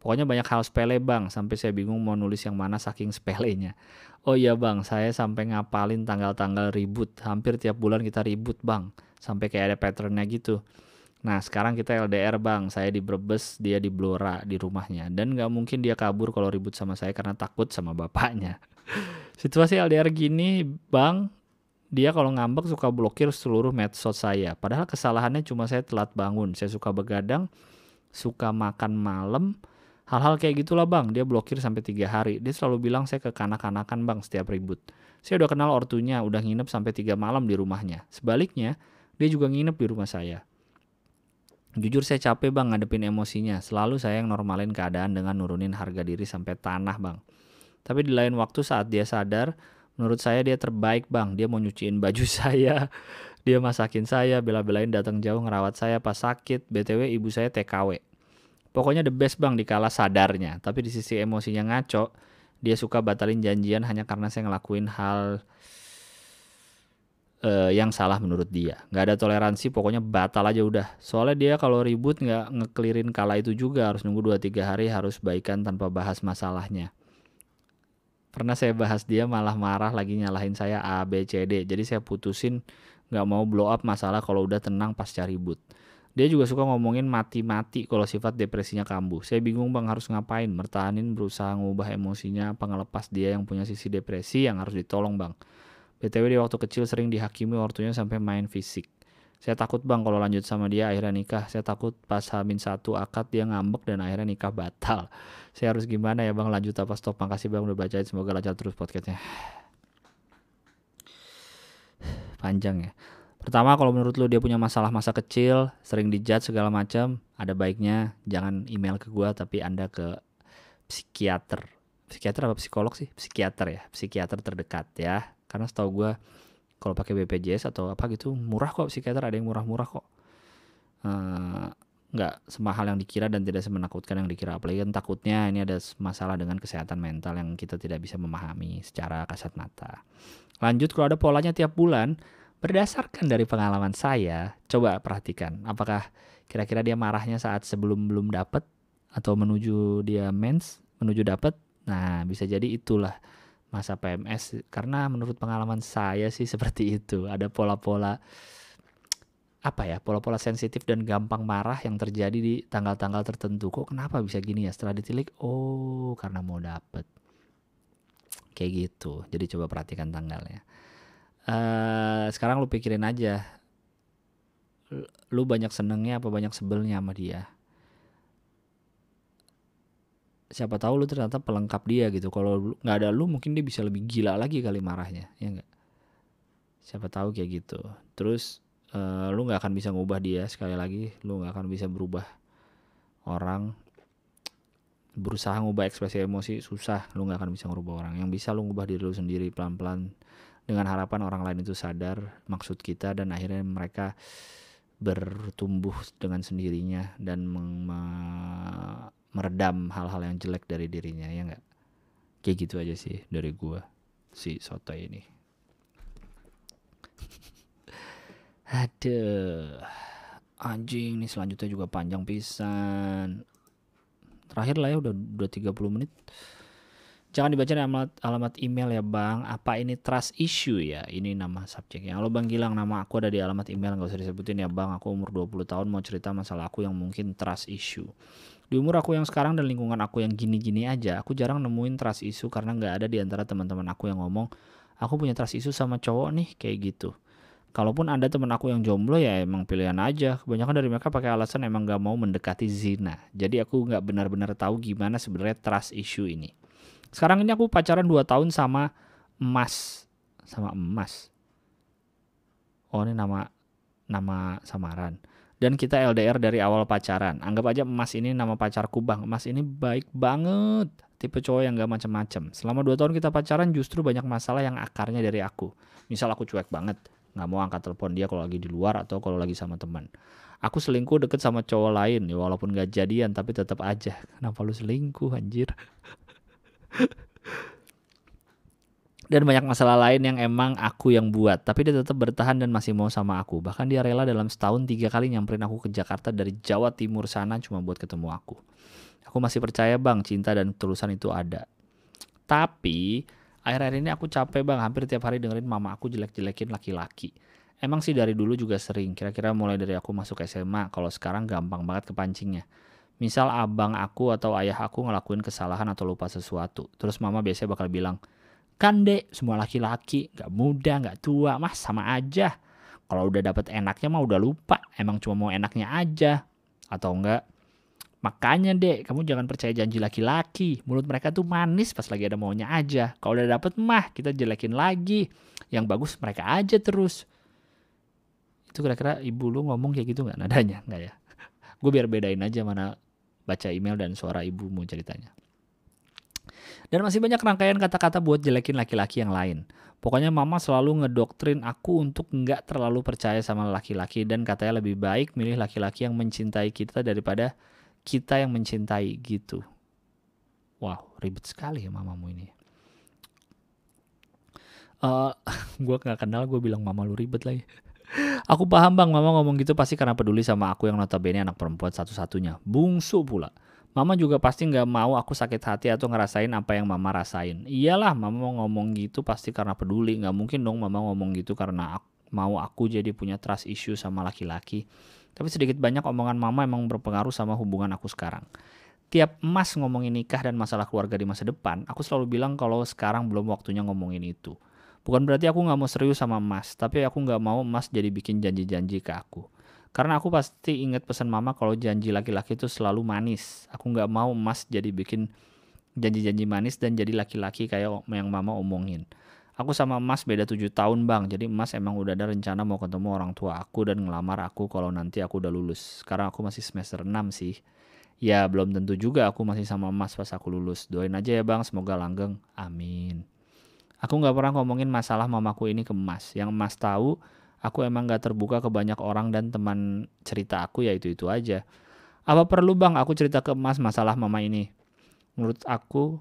Pokoknya banyak hal sepele bang, sampai saya bingung mau nulis yang mana saking sepelenya. Oh iya bang, saya sampai ngapalin tanggal-tanggal ribut. Hampir tiap bulan kita ribut bang, sampai kayak ada patternnya gitu. Nah sekarang kita LDR bang, saya di Brebes, dia di Blora di rumahnya. Dan nggak mungkin dia kabur kalau ribut sama saya karena takut sama bapaknya. Situasi LDR gini bang, dia kalau ngambek suka blokir seluruh medsos saya. Padahal kesalahannya cuma saya telat bangun. Saya suka begadang, suka makan malam. Hal-hal kayak gitulah bang, dia blokir sampai tiga hari. Dia selalu bilang saya kekanak-kanakan bang setiap ribut. Saya udah kenal ortunya, udah nginep sampai tiga malam di rumahnya. Sebaliknya, dia juga nginep di rumah saya. Jujur saya capek bang ngadepin emosinya. Selalu saya yang normalin keadaan dengan nurunin harga diri sampai tanah bang. Tapi di lain waktu saat dia sadar, menurut saya dia terbaik bang. Dia mau nyuciin baju saya, dia masakin saya, bela-belain datang jauh ngerawat saya pas sakit. BTW ibu saya TKW. Pokoknya the best bang dikala sadarnya. Tapi di sisi emosinya ngaco, dia suka batalin janjian hanya karena saya ngelakuin hal uh, yang salah menurut dia. Nggak ada toleransi, pokoknya batal aja udah. Soalnya dia kalau ribut nggak ngeklirin kala itu juga harus nunggu 2-3 hari harus baikan tanpa bahas masalahnya. Pernah saya bahas dia malah marah lagi nyalahin saya A, B, C, D. Jadi saya putusin nggak mau blow up masalah kalau udah tenang pasca ribut. Dia juga suka ngomongin mati-mati kalau sifat depresinya kambuh. Saya bingung bang harus ngapain, mertahanin berusaha ngubah emosinya apa dia yang punya sisi depresi yang harus ditolong bang. BTW dia waktu kecil sering dihakimi ortunya sampai main fisik. Saya takut bang kalau lanjut sama dia akhirnya nikah. Saya takut pas hamin satu akad dia ngambek dan akhirnya nikah batal. Saya harus gimana ya bang lanjut apa stop? Makasih bang udah bacain semoga lancar terus podcastnya. Panjang ya. Pertama kalau menurut lu dia punya masalah masa kecil, sering dijudge segala macam, ada baiknya jangan email ke gua tapi anda ke psikiater. Psikiater apa psikolog sih? Psikiater ya, psikiater terdekat ya karena setahu gue kalau pakai BPJS atau apa gitu murah kok psikiater ada yang murah-murah kok uh, nggak semahal yang dikira dan tidak semenakutkan yang dikira apalagi kan takutnya ini ada masalah dengan kesehatan mental yang kita tidak bisa memahami secara kasat mata lanjut kalau ada polanya tiap bulan berdasarkan dari pengalaman saya coba perhatikan apakah kira-kira dia marahnya saat sebelum belum dapat atau menuju dia mens menuju dapat nah bisa jadi itulah masa PMS karena menurut pengalaman saya sih seperti itu. Ada pola-pola apa ya pola-pola sensitif dan gampang marah yang terjadi di tanggal-tanggal tertentu. Kok kenapa bisa gini ya? Setelah ditilik oh karena mau dapet. Kayak gitu. Jadi coba perhatikan tanggalnya uh, sekarang lu pikirin aja. Lu banyak senengnya apa banyak sebelnya sama dia? Siapa tahu lu ternyata pelengkap dia gitu. Kalau nggak ada lu mungkin dia bisa lebih gila lagi kali marahnya ya enggak siapa tahu kayak gitu. Terus uh, lu nggak akan bisa ngubah dia sekali lagi. Lu nggak akan bisa berubah orang. Berusaha ngubah ekspresi emosi susah. Lu nggak akan bisa ngubah orang. Yang bisa lu ngubah diri lu sendiri pelan-pelan dengan harapan orang lain itu sadar maksud kita dan akhirnya mereka bertumbuh dengan sendirinya dan meredam hal-hal yang jelek dari dirinya ya nggak? Kayak gitu aja sih dari gua si soto ini. Aduh anjing nih selanjutnya juga panjang pisan. Terakhir lah ya udah udah 30 menit Jangan dibaca di alamat, alamat email ya bang. Apa ini trust issue ya? Ini nama subjeknya. Kalau bang Gilang nama aku ada di alamat email nggak usah disebutin ya bang. Aku umur 20 tahun mau cerita masalah aku yang mungkin trust issue. Di umur aku yang sekarang dan lingkungan aku yang gini-gini aja, aku jarang nemuin trust issue karena nggak ada di antara teman-teman aku yang ngomong, aku punya trust issue sama cowok nih kayak gitu. Kalaupun ada teman aku yang jomblo ya emang pilihan aja. Kebanyakan dari mereka pakai alasan emang gak mau mendekati zina. Jadi aku nggak benar-benar tahu gimana sebenarnya trust issue ini. Sekarang ini aku pacaran 2 tahun sama emas. Sama emas. Oh ini nama nama samaran. Dan kita LDR dari awal pacaran. Anggap aja emas ini nama pacarku bang. Emas ini baik banget. Tipe cowok yang gak macem-macem. Selama 2 tahun kita pacaran justru banyak masalah yang akarnya dari aku. Misal aku cuek banget. Gak mau angkat telepon dia kalau lagi di luar atau kalau lagi sama teman. Aku selingkuh deket sama cowok lain ya walaupun gak jadian tapi tetap aja. Kenapa lu selingkuh anjir? dan banyak masalah lain yang emang aku yang buat. Tapi dia tetap bertahan dan masih mau sama aku. Bahkan dia rela dalam setahun tiga kali nyamperin aku ke Jakarta dari Jawa Timur sana cuma buat ketemu aku. Aku masih percaya bang cinta dan ketulusan itu ada. Tapi akhir-akhir ini aku capek bang. Hampir tiap hari dengerin mama aku jelek-jelekin laki-laki. Emang sih dari dulu juga sering. Kira-kira mulai dari aku masuk SMA kalau sekarang gampang banget kepancingnya Misal abang aku atau ayah aku ngelakuin kesalahan atau lupa sesuatu. Terus mama biasanya bakal bilang, kan dek semua laki-laki gak muda gak tua mah sama aja. Kalau udah dapet enaknya mah udah lupa. Emang cuma mau enaknya aja. Atau enggak, Makanya dek, kamu jangan percaya janji laki-laki. Mulut mereka tuh manis pas lagi ada maunya aja. Kalau udah dapet mah, kita jelekin lagi. Yang bagus mereka aja terus. Itu kira-kira ibu lu ngomong kayak gitu nggak nadanya? Nggak ya? Gue biar bedain aja mana baca email dan suara ibumu ceritanya. Dan masih banyak rangkaian kata-kata buat jelekin laki-laki yang lain. Pokoknya mama selalu ngedoktrin aku untuk nggak terlalu percaya sama laki-laki dan katanya lebih baik milih laki-laki yang mencintai kita daripada kita yang mencintai gitu. Wow, ribet sekali ya mamamu ini. Uh, eh, gue nggak kenal, gue bilang mama lu ribet lagi. Aku paham bang, mama ngomong gitu pasti karena peduli sama aku yang notabene anak perempuan satu-satunya. Bungsu pula. Mama juga pasti nggak mau aku sakit hati atau ngerasain apa yang mama rasain. Iyalah, mama ngomong gitu pasti karena peduli. Nggak mungkin dong mama ngomong gitu karena aku, mau aku jadi punya trust issue sama laki-laki. Tapi sedikit banyak omongan mama emang berpengaruh sama hubungan aku sekarang. Tiap emas ngomongin nikah dan masalah keluarga di masa depan, aku selalu bilang kalau sekarang belum waktunya ngomongin itu. Bukan berarti aku nggak mau serius sama Mas, tapi aku nggak mau Mas jadi bikin janji-janji ke aku. Karena aku pasti inget pesan mama kalau janji laki-laki itu selalu manis. Aku nggak mau Mas jadi bikin janji-janji manis dan jadi laki-laki kayak yang mama omongin. Aku sama Mas beda 7 tahun bang, jadi Mas emang udah ada rencana mau ketemu orang tua aku dan ngelamar aku kalau nanti aku udah lulus. Sekarang aku masih semester 6 sih. Ya belum tentu juga aku masih sama Mas pas aku lulus. Doain aja ya bang, semoga langgeng. Amin. Aku nggak pernah ngomongin masalah mamaku ini ke Mas. Yang Mas tahu, aku emang nggak terbuka ke banyak orang dan teman cerita aku ya itu-itu aja. Apa perlu bang aku cerita ke Mas masalah mama ini? Menurut aku,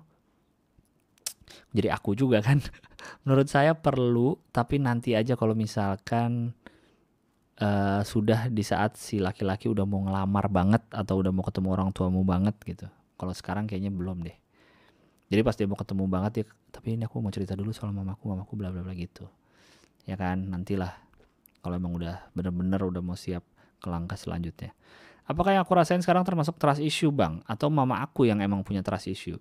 jadi aku juga kan. Menurut saya perlu, tapi nanti aja kalau misalkan uh, sudah di saat si laki-laki udah mau ngelamar banget atau udah mau ketemu orang tuamu banget gitu. Kalau sekarang kayaknya belum deh jadi pas dia mau ketemu banget ya tapi ini aku mau cerita dulu soal mamaku mamaku bla bla bla gitu. Ya kan nantilah kalau emang udah bener-bener udah mau siap ke langkah selanjutnya. Apakah yang aku rasain sekarang termasuk trust issue bang? Atau mama aku yang emang punya trust issue?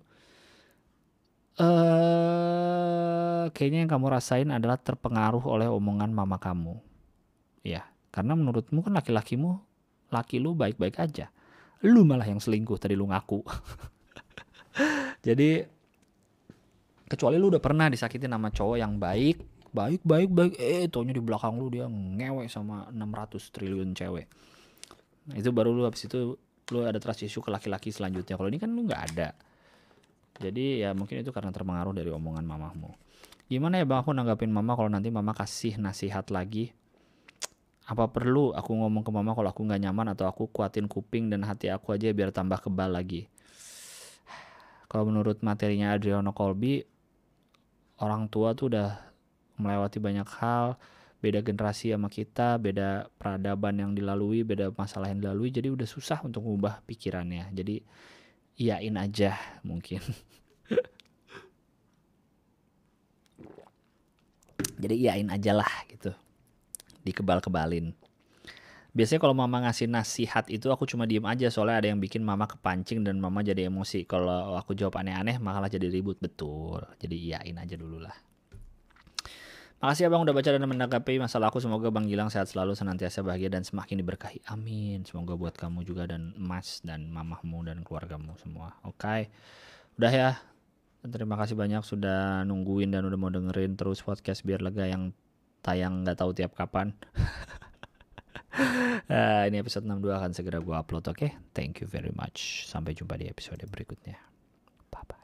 Eh kayaknya yang kamu rasain adalah terpengaruh oleh omongan mama kamu. Ya karena menurutmu kan laki-lakimu laki lu baik-baik aja. Lu malah yang selingkuh tadi lu ngaku. Jadi kecuali lu udah pernah disakitin sama cowok yang baik. Baik baik baik. Eh taunya di belakang lu dia ngewe sama 600 triliun cewek. Nah, itu baru lu habis itu lu ada trust issue ke laki-laki selanjutnya. Kalau ini kan lu nggak ada. Jadi ya mungkin itu karena terpengaruh dari omongan mamahmu. Gimana ya bang? Aku nanggapin mama kalau nanti mama kasih nasihat lagi. Apa perlu aku ngomong ke mama kalau aku nggak nyaman atau aku kuatin kuping dan hati aku aja biar tambah kebal lagi? Kalau menurut materinya Adriano Colby orang tua tuh udah melewati banyak hal beda generasi sama kita beda peradaban yang dilalui beda masalah yang dilalui jadi udah susah untuk mengubah pikirannya. Jadi iyain aja mungkin. Jadi iyain aja lah gitu. Dikebal-kebalin biasanya kalau mama ngasih nasihat itu aku cuma diem aja soalnya ada yang bikin mama kepancing dan mama jadi emosi kalau aku jawab aneh-aneh malah jadi ribut betul jadi iyain aja dulu lah Makasih abang udah baca dan menanggapi masalah aku. Semoga Bang Gilang sehat selalu, senantiasa bahagia dan semakin diberkahi. Amin. Semoga buat kamu juga dan emas dan mamahmu dan keluargamu semua. Oke. Udah ya. Terima kasih banyak sudah nungguin dan udah mau dengerin terus podcast biar lega yang tayang nggak tahu tiap kapan. uh, ini episode 62 akan segera gue upload oke? Okay? thank you very much. Sampai jumpa di episode berikutnya. Bye bye